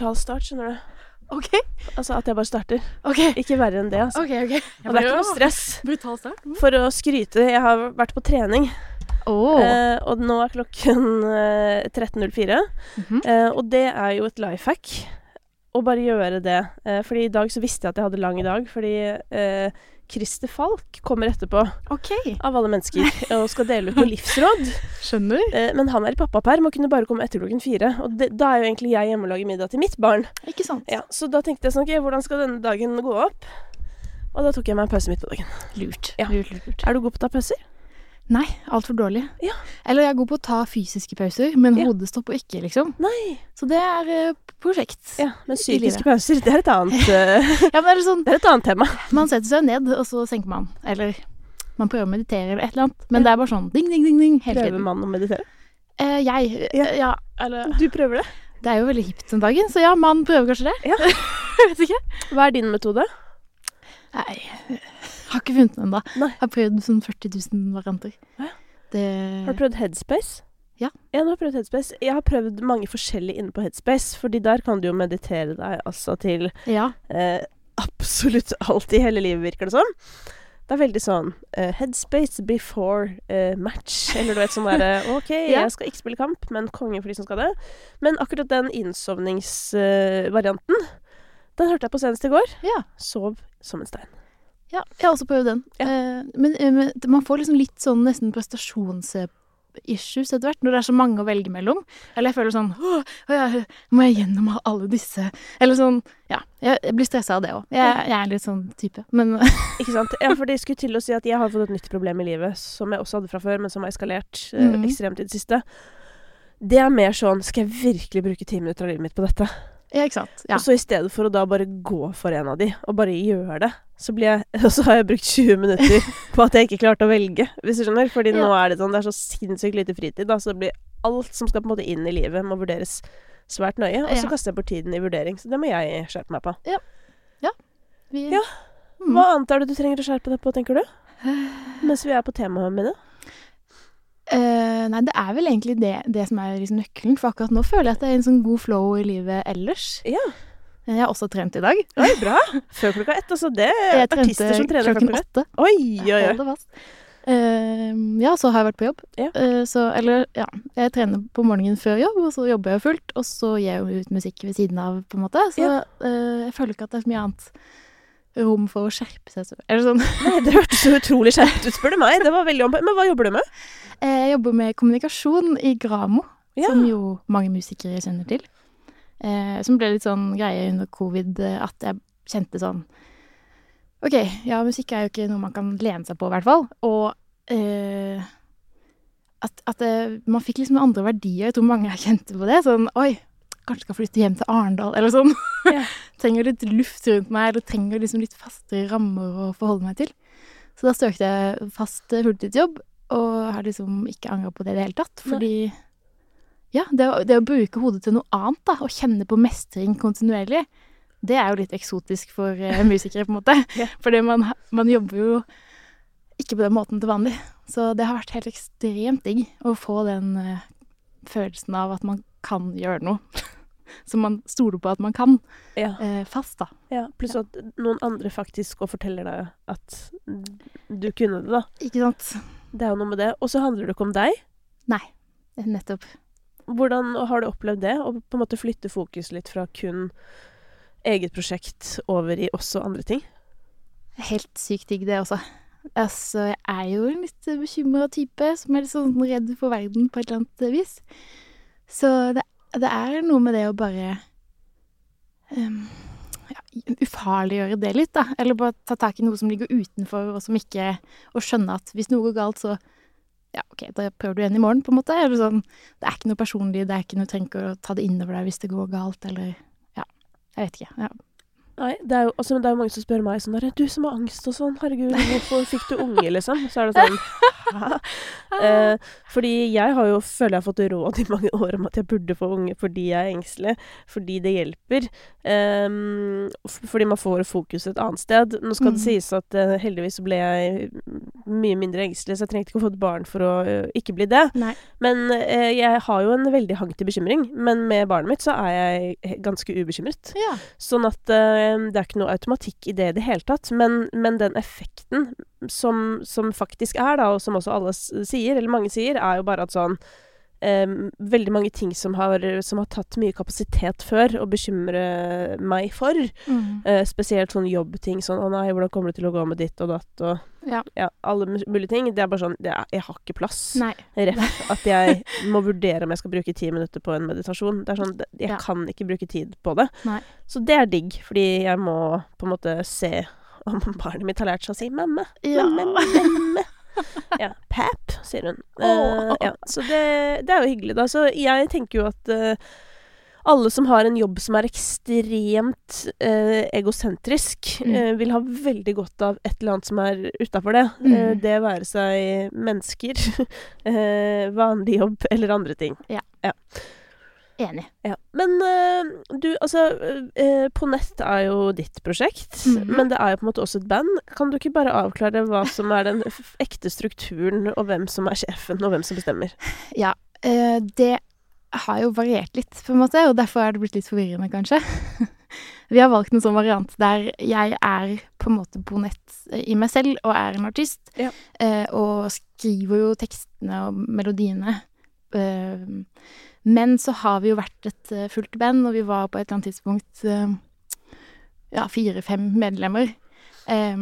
brutal start, skjønner du. OK. Altså at jeg bare starter. ok, Ikke verre enn det, altså. ok. ok. Og det er ikke noe stress. Brutal start. For å skryte, jeg har vært på trening, Oh. eh, og nå er klokken eh, 13.04. Mhm. Eh, og det er jo et life hack å bare gjøre det. Eh, fordi i dag så visste jeg at jeg hadde lang i dag, fordi eh, Christer Falk kommer etterpå, Okay. av alle mennesker, og skal dele ut noen livsråd. Skjønner. Eh, men han er i pappaperm og kunne bare komme etter klokken fire. Og det, da er jo egentlig jeg hjemme og lager middag til mitt barn. Ikke sant? Ja, så da tenkte jeg sånn, ok, hvordan skal denne dagen gå opp? Og da tok jeg meg en pause midt på dagen. Lurt. Ja. lurt, lurt, lurt. Er du god på å ta pauser? Nei, altfor dårlig. Ja. Eller jeg er god på å ta fysiske pauser, men Ja. hodet stopper ikke, liksom. Nei. Så det er uh, prosjekt. Ja, men psykiske pauser, det er et annet, uh, Ja, men det er sånn, det er et annet tema. Man setter seg ned, og så senker man. Eller man prøver å meditere eller et eller annet. Men det er bare sånn ding, ding, ding, ding hele Prøver tiden. man å meditere? Uh, jeg Ja. eller Du prøver det? Det er jo veldig hipt den dagen, så ja, man prøver kanskje det. Ja. vet ikke. Hva er din metode? Nei, har ikke funnet den ennå. Har prøvd sånn 40 000 varianter. Ja. Det Har du prøvd Headspace? Ja. Jeg har prøvd Headspace. Jeg har prøvd mange forskjellige inne på Headspace, fordi der kan du jo meditere deg altså til Ja. eh, absolutt alt i hele livet, virker det som. Det er veldig sånn eh, Headspace before eh, match. Eller du vet sånn derre OK, Ja. jeg skal ikke spille kamp, men konge for de som skal det. Men akkurat den innsovningsvarianten, den hørte jeg på senest i går. ja. Sov som en stein. Ja, jeg har også prøvd den. Ja. Eh, men, eh, men man får liksom litt sånn nesten prestasjonsissues etter hvert, når det er så mange å velge mellom. Eller jeg føler sånn Å, jeg, må jeg gjennom alle disse Eller sånn Ja. Jeg, blir stressa av det òg. Jeg, jeg er litt sånn type. Men Ikke sant? Ja, for det skulle til å si at jeg har fått et nytt problem i livet, som jeg også hadde fra før, men som har eskalert Mhm. ekstremt i det siste. Det er mer sånn Skal jeg virkelig bruke ti minutter av livet mitt på dette? Ja, ikke sant. Ja. Og så i stedet for å da bare gå for en av de, og bare gjøre det, så blir jeg Og så har jeg brukt 20 minutter på at jeg ikke klarte å velge, hvis du skjønner. Fordi Ja. nå er det sånn Det er så sinnssykt lite fritid, da, så det blir alt som skal på en måte inn i livet, må vurderes svært nøye. Og så Ja. kaster jeg bort tiden i vurdering. Så det må jeg skjerpe meg på. Vi, Ja. Mm. Hva annet er det du trenger å skjerpe deg på, tenker du? Mens vi er på temaet mine. Eh, nei, det er vel egentlig det, det som er liksom nøkkelen. For akkurat nå føler jeg at det er en sånn god flow i livet ellers. Ja. Jeg har også trent i dag. Oi, bra. Før klokka ett. Altså, det er artister som trener klokken åtte. Oi, oi, oi. Det. Eh, ja, så har jeg vært på jobb. Ja. Uh, så, eller, ja. Jeg trener på morgenen før jobb, og så jobber jeg fullt. Og så gir jeg jo ut musikk ved siden av, på en måte. Så Ja. uh, jeg føler ikke at det er så mye annet rom for å skjerpe seg. Så. Eller sånn. Nei, det hørtes så utrolig skjerpet ut, spør du meg. Det var veldig om... Men hva jobber du med? Eh, Jeg jobber med kommunikasjon i Gramo, Ja. som jo mange musikere kjenner til. Eh, som ble litt sånn greie under covid, eh, at jeg kjente sånn OK, ja, musikk er jo ikke noe man kan lene seg på, i hvert fall. Og eh, at, at man fikk liksom andre verdier. Jeg tror mange kjente på det. Sånn Oi, kanskje skal flytte hjem til Arendal, eller sånn. Ja. trenger litt luft rundt meg, eller trenger liksom litt fastere rammer å forholde meg til. Så da søkte jeg fast fulltidsjobb, og har liksom ikke angra på det i det hele tatt. Fordi ja, det, å- det å bruke hodet til noe annet, da, og kjenne på mestring kontinuerlig, det er jo litt eksotisk for uh, musikere, på en måte. Ja. Fordi man, man jobber jo ikke på den måten til vanlig. Så det har vært helt ekstremt digg å få den uh, følelsen av at man kan gjøre noe. Som man stoler på at man kan, Ja. eh, fast, da. ja. Pluss at noen andre faktisk og forteller deg at du kunne det, da. Ikke sant? Det er jo noe med det. Og så handler det ikke om deg. Nei, nettopp. Hvordan har du opplevd det? Å på en måte flytte fokus litt fra kun eget prosjekt over i også andre ting? Helt sykt digg, det også. Altså, jeg er jo en litt bekymra type som er litt sånn redd for verden på et eller annet vis. Så det, det er noe med det å bare um, ja, ufarliggjøre det litt, da. Eller bare ta tak i noe som ligger utenfor, og som ikke Og skjønne at hvis noe går galt, så ja, OK, da prøver du igjen i morgen, på en måte. Eller sånn Det er ikke noe personlig, det er ikke noe Du trenger å ta det innover deg hvis det går galt, eller Ja. Jeg vet ikke. Ja. Nei, det er jo altså, det er mange som spør meg sånn der 'Du som har angst og sånn, herregud, hvorfor fikk du unge?' liksom. Så er det sånn Eh, fordi jeg har jo, føler jeg har fått råd i mange år om at jeg burde få unge fordi jeg er engstelig. Fordi det hjelper. Eh, fordi man får fokus et annet sted. Nå skal det Mm. sies at eh, heldigvis ble jeg mye mindre engstelig, så jeg trengte ikke å få et barn for å ikke bli det. Nei. Men eh, jeg har jo en veldig hang til bekymring. Men med barnet mitt så er jeg ganske ubekymret. Ja. Sånn at eh, det er ikke noe automatikk i det i det hele tatt. Men, men den effekten som, som faktisk er, da, og som også alle sier, eller mange sier, er jo bare at sånn veldig mange ting som har, som har tatt mye kapasitet før, å bekymre meg for. Mm. eh, spesielt sånn jobbting. Sånn 'Å nei, hvordan kommer det til å gå med ditt og datt?' og Ja. alle mulige ting. Det er bare sånn det er, Jeg har ikke plass. Nei. Rett at jeg må vurdere om jeg skal bruke ti minutter på en meditasjon. Det er sånn, Jeg Ja. kan ikke bruke tid på det. Nei. Så det er digg, fordi jeg må på en måte se om barnet mitt har lært seg å si 'mamma'. Ja. Mamma, mamma. Ja. Pap, sier hun. Eh, ja. Så det, det er jo hyggelig, da. Så jeg tenker jo at uh, alle som har en jobb som er ekstremt uh, egosentrisk, Mm. vil ha veldig godt av et eller annet som er utafor det. Mm. Det være seg mennesker, vanlig jobb eller andre ting. Enig. Ja. Men uh, du, altså uh, Ponett er jo ditt prosjekt, Mhm. men det er jo på en måte også et band. Kan du ikke bare avklare hva som er den ekte strukturen, og hvem som er sjefen, og hvem som bestemmer? Ja. uh, det har jo variert litt, på en måte, og derfor er det blitt litt forvirrende, kanskje. Vi har valgt en sånn variant der jeg er på en måte bonett i meg selv og er en artist. Ja. og skriver jo tekstene og melodiene. Eh, men så har vi jo vært et eh, fullt band, og vi var på et eller annet tidspunkt eh, ja, fire-fem medlemmer. eh,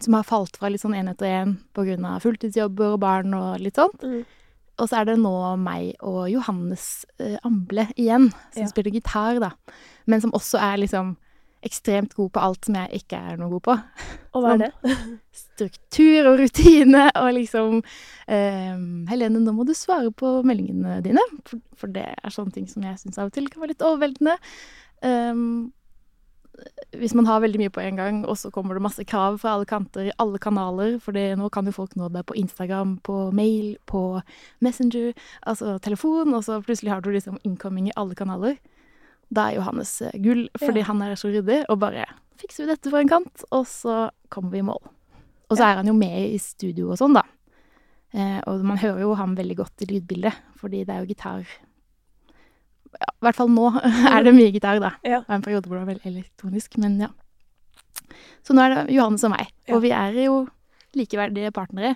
som har falt fra litt sånn én etter én på grunn av fulltidsjobber og barn og litt sånt. Mm. Og så er det nå meg og Johannes Amble igjen, som Ja. spiller gitar, da. Men som også er liksom ekstremt god på alt som jeg ikke er noe god på. Og hva er det? Struktur og rutine og liksom eh, Helene, nå må du svare på meldingene dine. For, for det er sånne ting som jeg syns av og til kan være litt overveldende. Um, hvis man har veldig mye på en gang, og så kommer det masse krav fra alle kanter, i alle kanaler, for nå kan jo folk nå deg på Instagram, på mail, på Messenger, altså telefon, og så plutselig har du liksom incoming i alle kanaler. Da er Johannes eh, gull, fordi Ja. han er så ryddig, og bare fikser vi dette for en kant, og så kommer vi i mål. Og så er han jo med i studio og sånn, da. Eh, og man hører jo ham veldig godt i lydbildet, fordi det er jo gitar ja, I hvert fall nå er det mye gitar, da. Ja. Det var en periode hvor det var veldig elektronisk, men ja. Så nå er det Johannes og meg, og vi er jo likeverdige partnere.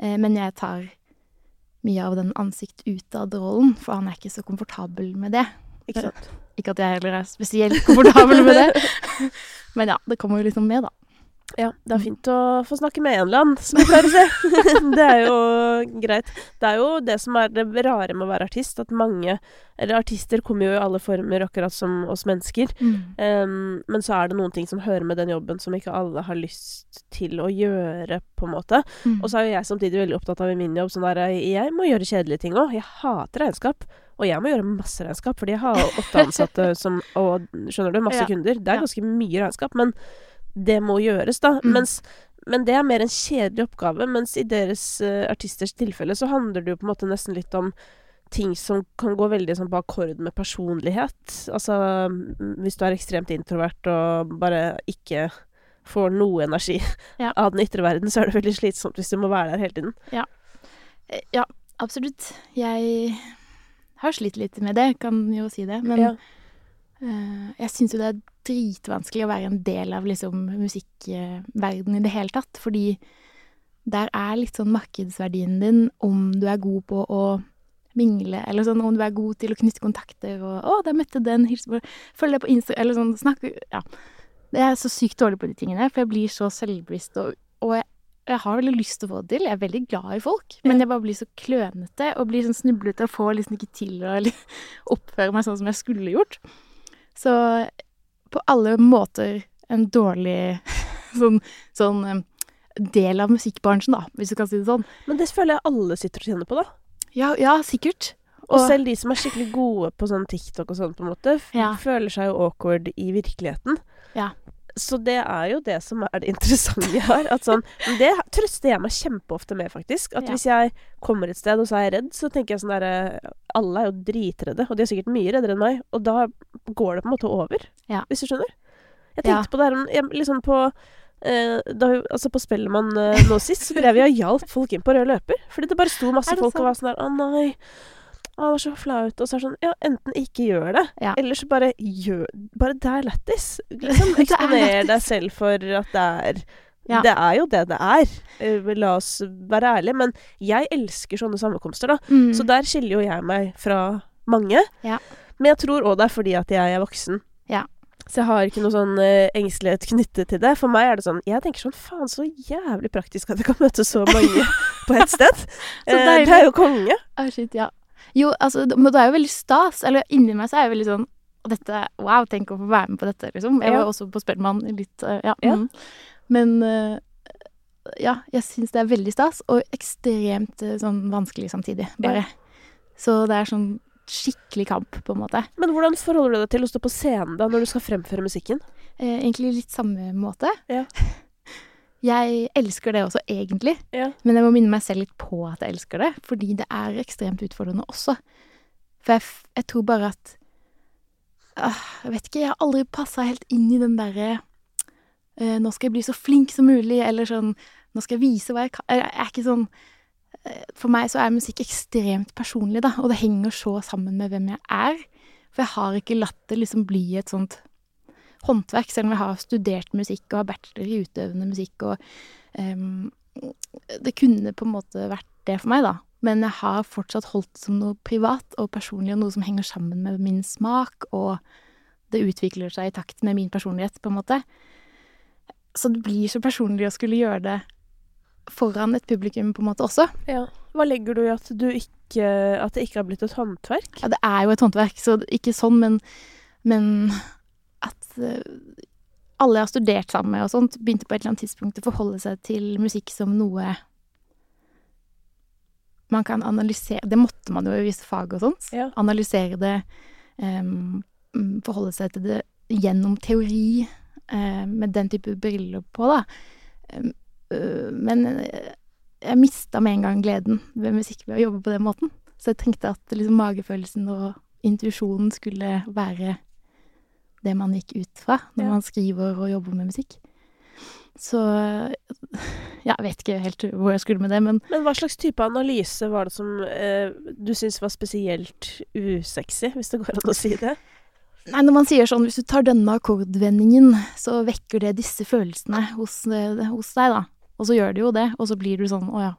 Eh, men jeg tar mye av den ansikt utad-rollen, for han er ikke så komfortabel med det. Ikke sant? Ikke at jeg heller er spesielt komfortabel med det. Men ja, det kommer jo liksom med, da. Ja, det er fint å få snakke med én land, som jeg pleier å si. det er jo greit. Det er jo det som er det rare med å være artist, at mange Eller artister kommer jo i alle former, akkurat som oss mennesker. Em, men så er det noen ting som hører med den jobben som ikke alle har lyst til å gjøre, på en måte. Mm. Og så er jo jeg samtidig veldig opptatt av i min jobb sånn der Jeg må gjøre kjedelige ting òg. Jeg hater regnskap. Og jeg må gjøre masse regnskap, fordi jeg har åtte ansatte som Og skjønner du, masse Ja. kunder. Det er ganske mye regnskap. Men det må gjøres, da. Mm. Mens men det er mer en kjedelig oppgave, mens i deres uh, artisters tilfelle så handler det jo på en måte nesten litt om ting som kan gå veldig sånn på akkord med personlighet. Altså mm, hvis du er ekstremt introvert og bare ikke får noe energi Ja. av den ytre verden, så er det veldig slitsomt hvis du må være der hele tiden. Ja, Ja, absolutt. Jeg har slitt litt med det, kan jo si det. Men Ja. uh, jeg syns jo det er dritvanskelig å være en del av liksom musikkverdenen i det hele tatt. Fordi der er litt sånn markedsverdien din om du er god på å mingle, eller sånn om du er god til å knytte kontakter og 'Å, der møtte den, hils på Følg deg på Insta', eller sånn snakke Ja. Jeg er så sykt dårlig på de tingene, for jeg blir så selvbevisst, og, og jeg, jeg har veldig lyst til å få det til. Jeg er veldig glad i folk, men jeg bare blir så klønete og blir sånn snublete og får liksom ikke til å oppføre meg sånn som jeg skulle gjort. Så på alle måter en dårlig sånn, sånn del av musikkbransjen, da, hvis du kan si det sånn. Men det føler jeg alle sitter og kjenner på, da. Ja, ja sikkert. Og selv de som er skikkelig gode på sånn TikTok og sånn, på en måte, Ja. føler seg jo awkward i virkeligheten. Ja. Så det er jo det som er det interessante her. At sånn, det trøster jeg meg kjempeofte med, faktisk. At Ja. hvis jeg kommer et sted, og så er jeg redd, så tenker jeg sånn derre Alle er jo dritredde, og de er sikkert mye reddere enn meg. Og da går det på en måte over, Ja. hvis du skjønner. Jeg Ja. tenkte på det her liksom på eh, da, altså på Spellemann eh, nå sist, så drev jeg og hjalp folk inn på rød løper. Fordi det bare sto masse folk og var sånn der Å nei. Å, det er så flaut. Og så er det sånn Ja, enten ikke gjør det, Ja. eller så bare gjør Bare det er lættis. Liksom, er eksponer deg selv for at det er Ja. Det er jo det det er. Eh, La oss være ærlige. Men jeg elsker sånne sammenkomster, da. Mm. Så der skiller jo jeg meg fra mange. Ja. Men jeg tror òg det er fordi at jeg er voksen. Ja. Så jeg har ikke noe sånn uh, engstelighet knyttet til det. For meg er det sånn Jeg tenker sånn Faen, så jævlig praktisk at jeg kan møte så mange på ett sted. Eh, det er jo konge. Oh, shit, ja. Jo, altså, men det er jo veldig stas. Eller inni meg så er jeg veldig sånn «Å, dette, Wow, tenk å få være med på dette, liksom. Jeg var også på Spellemann litt eh, Ja. Ja. Mm. Men eh, ja, jeg syns det er veldig stas, og ekstremt eh, sånn vanskelig samtidig, bare. Så det er sånn skikkelig kamp, på en måte. Men hvordan forholder du deg til å stå på scenen da, når du skal fremføre musikken? Eh, egentlig litt samme måte. Ja. Jeg elsker det også, egentlig. Ja. Men jeg må minne meg selv litt på at jeg elsker det, fordi det er ekstremt utfordrende også. For jeg, jeg tror bare at øh, Jeg vet ikke, jeg har aldri passa helt inn i den derre øh, Nå skal jeg bli så flink som mulig, eller sånn Nå skal jeg vise hva jeg kan Jeg er ikke sånn eh, For meg så er musikk ekstremt personlig, da, og det henger så sammen med hvem jeg er. For jeg har ikke latt det liksom bli et sånt håndverk, selv om jeg har studert musikk og har bachelor i utøvende musikk og um, Det kunne på en måte vært det for meg, da. Men jeg har fortsatt holdt det som noe privat og personlig, og noe som henger sammen med min smak, og det utvikler seg i takt med min personlighet, på en måte. Så det blir så personlig å skulle gjøre det foran et publikum, på en måte, også. Ja. Hva legger du i at du ikke At det ikke har blitt et håndverk? Ja, det er jo et håndverk, så ikke sånn, men, men alle jeg har studert sammen med og sånt, begynte på et eller annet tidspunkt å forholde seg til musikk som noe man kan analysere Det måtte man jo i visse fag og sånt. Ja. Analysere det, mm, forholde seg til det gjennom teori, eh, med den type briller på, da. Um, men eh, jeg mista med en gang gleden ved musikk ved å jobbe på den måten. Så jeg tenkte at liksom magefølelsen og intuisjonen skulle være det man gikk ut fra når Ja. man skriver og jobber med musikk. Så ja, jeg vet ikke helt hvor jeg skulle med det, men Men hva slags type analyse var det som eh, du syntes var spesielt usexy, hvis det går an å si det? Nei, når man sier sånn, hvis du tar denne akkordvendingen, så vekker det disse følelsene hos, eh, hos deg, da. Og så gjør det jo det, og så blir du sånn, å ja.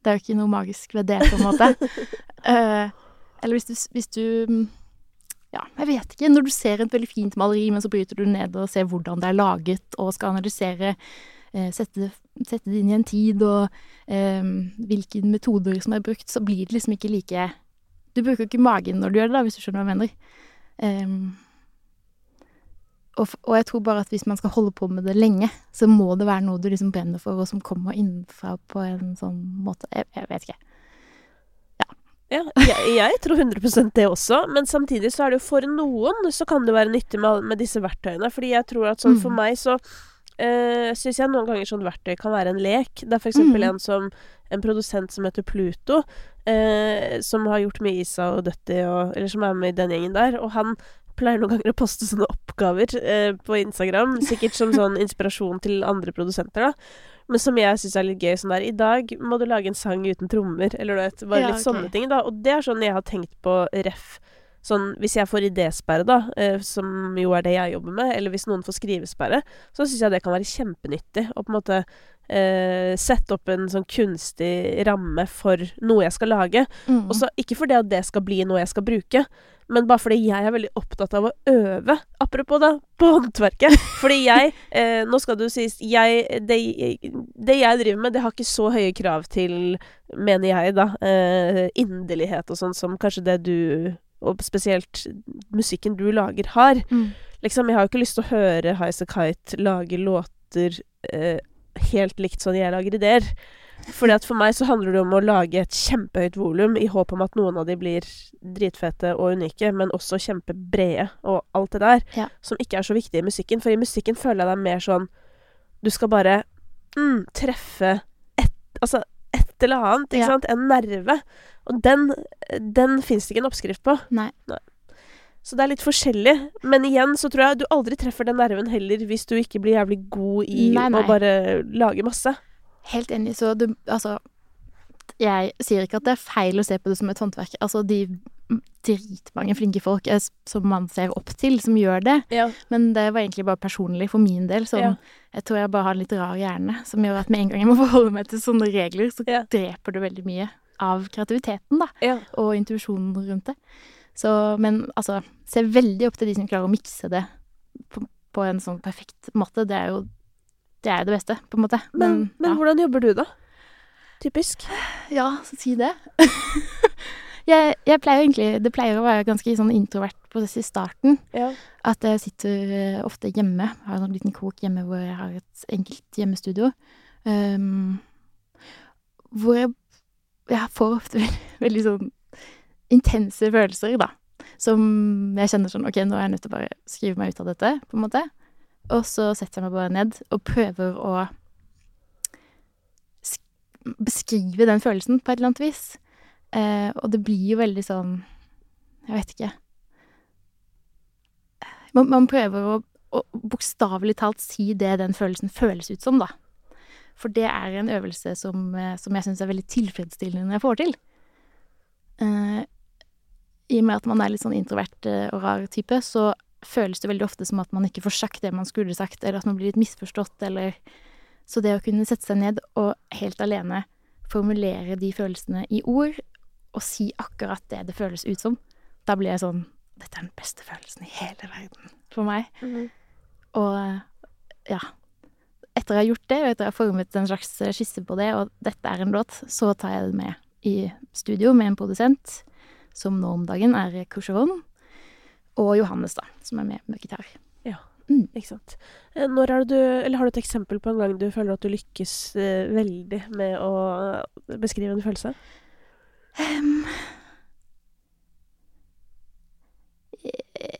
Det er jo ikke noe magisk ved det, på en måte. Eh, eller hvis du, hvis du mm, Ja, jeg vet ikke. Når du ser et veldig fint maleri, men så bryter du ned og ser hvordan det er laget, og skal analysere eh, Sette, sette det inn i en tid, og eh, hvilke metoder som er brukt, så blir det liksom ikke like Du bruker ikke magen når du gjør det, da, hvis du skjønner hva jeg mener. Ehm, og, og jeg tror bare at hvis man skal holde på med det lenge, så må det være noe du liksom brenner for, og som kommer innenfra på en sånn måte. Jeg, jeg vet ikke. Ja, jeg, jeg tror 100% det også, men samtidig så er det jo for noen så kan det være nyttig med, med disse verktøyene. Fordi jeg tror at sånn for Mm. meg så uh, syns jeg noen ganger sånn verktøy kan være en lek. Det er eksempel Mm. en som en produsent som heter Pluto, eh, som har gjort med Isa og Dutty og Eller som er med i den gjengen der. Og han pleier noen ganger å poste sånne oppgaver eh, på Instagram. Sikkert som sånn inspirasjon til andre produsenter, da. Men som jeg syns er litt gøy. Sånn der I dag må du lage en sang uten trommer. Eller du vet, bare Ja, litt okay. sånne ting, da. Og det er sånn jeg har tenkt på ref. Sånn hvis jeg får idésperre, da, eh, som jo er det jeg jobber med, eller hvis noen får skrivesperre, så syns jeg det kan være kjempenyttig å på en måte eh, sette opp en sånn kunstig ramme for noe jeg skal lage. Mm. Og så ikke fordi at det skal bli noe jeg skal bruke, men bare fordi jeg er veldig opptatt av å øve. Apropos da, på håndverket. Fordi jeg eh, Nå skal jo sies jeg, det, det jeg driver med, det har ikke så høye krav til, mener jeg, da, eh, inderlighet og sånn som kanskje det du og spesielt musikken du lager, har. Mm. Liksom, jeg har jo ikke lyst til å høre Highas Kite lage låter eh, helt likt sånn jeg lager ideer. Fordi at for meg så handler det om å lage et kjempehøyt volum i håp om at noen av de blir dritfete og unike, men også kjempebrede og alt det der, Ja. som ikke er så viktig i musikken. For i musikken føler jeg det er mer sånn Du skal bare mm, treffe et, altså et eller annet, ikke Ja. sant? En nerve. Og den, den fins det ikke en oppskrift på. Nei. Så det er litt forskjellig. Men igjen så tror jeg du aldri treffer den nerven heller hvis du ikke blir jævlig god i Nei, nei. å bare lage masse. Helt enig. Så du Altså, jeg sier ikke at det er feil å se på det som et håndverk. Altså, de dritmange flinke folk som man ser opp til, som gjør det. Ja. Men det var egentlig bare personlig for min del. Sånn, Ja. Jeg tror jeg bare har en litt rar hjerne, som gjør at med en gang jeg må forholde meg til sånne regler, så Ja. dreper det veldig mye av kreativiteten, da. Ja. Og intuisjonen rundt det. Så, men altså, ser veldig opp til de som klarer å mikse det på, på en sånn perfekt måte. Det er jo det, er det beste, på en måte. Men, men ja. hvordan jobber du, da? Typisk. Ja, så si det. jeg, jeg pleier egentlig Det pleier å være ganske sånn introvert prosess i starten. Ja. At jeg sitter eh, ofte hjemme. Har en sånn liten krok hjemme hvor jeg har et enkelt hjemmestudio. Um, hvor jeg, jeg får ofte veldig, sånn intense følelser, da. Som jeg kjenner sånn OK, nå er jeg nødt til å bare skrive meg ut av dette, på en måte. Og så setter jeg meg bare ned og prøver å beskrive den følelsen på et eller annet vis. Eh, og det blir jo veldig sånn Jeg vet ikke. Man, man prøver å, å bokstavelig talt si det den følelsen føles ut som, da. For det er en øvelse som, eh, som jeg syns er veldig tilfredsstillende når jeg får til. Eh, I og med at man er litt sånn introvert eh, og rar type, så føles det veldig ofte som at man ikke får sagt det man skulle sagt, eller at man blir litt misforstått, eller Så det å kunne sette seg ned og helt alene formulere de følelsene i ord, og si akkurat det det føles ut som, da blir jeg sånn Dette er den beste følelsen i hele verden for meg. Og ja. Etter jeg har gjort det, og etter jeg har formet en slags skisse på det, og dette er en låt, så tar jeg det med i studio med en produsent, som nå om dagen er Coucheron, og Johannes, da, som er med med gitar. Ja, Ikke sant. Eh, Når er det du Eller har du et eksempel på en gang du føler at du lykkes eh, veldig med å beskrive en følelse? Um,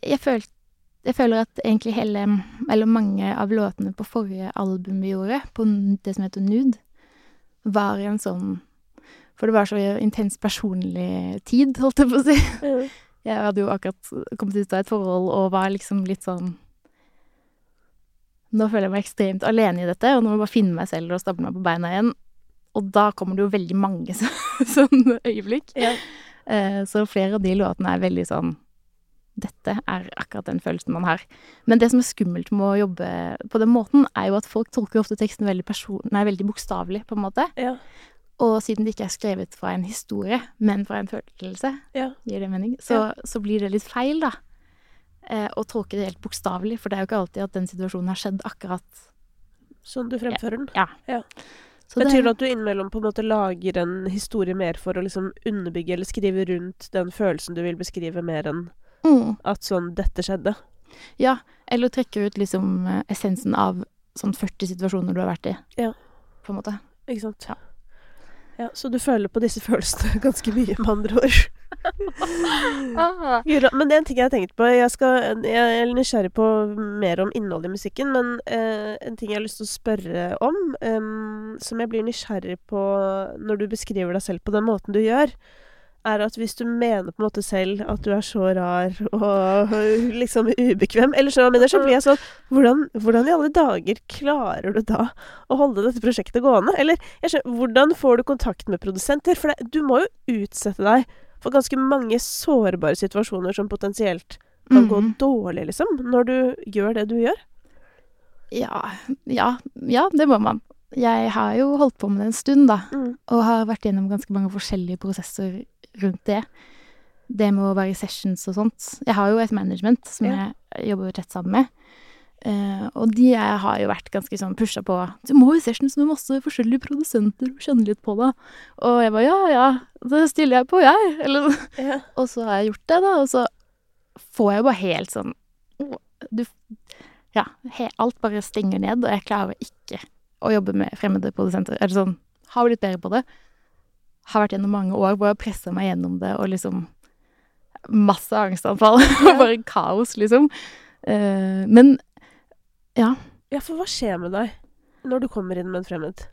jeg, føl, jeg føler at egentlig hele Eller mange av låtene på forrige album vi gjorde, på n- det som heter Nude, var en sånn For det var så intens personlig tid, holdt jeg på å si. Jeg hadde jo akkurat kommet ut av et forhold og var liksom litt sånn Nå føler jeg meg ekstremt alene i dette, og nå må jeg bare finne meg selv og stable meg på beina igjen. Og da kommer det jo veldig mange så, sånne øyeblikk. Ja. Eh, så flere av de låtene er veldig sånn Dette er akkurat den følelsen man har. Men det som er skummelt med å jobbe på den måten, er jo at folk tolker ofte teksten veldig, person nei, veldig bokstavelig, på en måte. Ja. Og siden det ikke er skrevet fra en historie, men fra en følelse, ja. gir det mening, så, så blir det litt feil, da. Eh, å tolke det helt bokstavelig, for det er jo ikke alltid at den situasjonen har skjedd akkurat Sånn du fremfører den. så Betyr det at du innimellom på en måte lager en historie mer for å liksom underbygge eller skrive rundt den følelsen du vil beskrive, mer enn mm, at sånn 'dette skjedde'? Ja, eller trekker ut liksom eh, essensen av sånn 40 situasjoner du har vært i. Ja. På en måte. Ikke sant? Ja. Ja, Så du føler på disse følelsene ganske mye, med andre ord. Men det er en ting jeg har tenkt på. Jeg, skal, jeg er nysgjerrig på mer om innholdet i musikken, men eh, en ting jeg har lyst til å spørre om, em, som jeg blir nysgjerrig på når du beskriver deg selv på den måten du gjør, er at hvis du mener på en måte selv at du er så rar og liksom ubekvem, eller så, mener, så blir jeg sånn hvordan, hvordan i alle dager klarer du da å holde dette prosjektet gående? Eller skjønner, hvordan får du kontakt med produsenter? For det, du må jo utsette deg for ganske mange sårbare situasjoner som potensielt kan gå Mhm. dårlig, liksom, når du gjør det du gjør. Ja, ja, ja, det må man. Jeg har jo holdt på med det en stund, da. Og har vært gjennom ganske mange forskjellige prosesser rundt det. Det med å være i sessions og sånt. Jeg har jo et management som Ja. jeg jobber tett sammen med. Uh, og de har jo vært ganske sånn pusha på. Du må i sessions med masse forskjellige produsenter og kjenne litt på det. Og jeg bare ja, ja, det stiller jeg på, jeg. Eller, Ja. og så har jeg gjort det, da. Og så får jeg bare helt sånn Du Ja, alt bare stenger ned, og jeg klarer ikke å jobbe med fremmede produsenter. Eller sånn har blitt bedre på det. Har vært gjennom mange år hvor jeg har pressa meg gjennom det og liksom Masse angstanfall. Ja. Bare kaos, liksom. Uh, men ja. Ja, for hva skjer med deg når du kommer inn med en fremmed?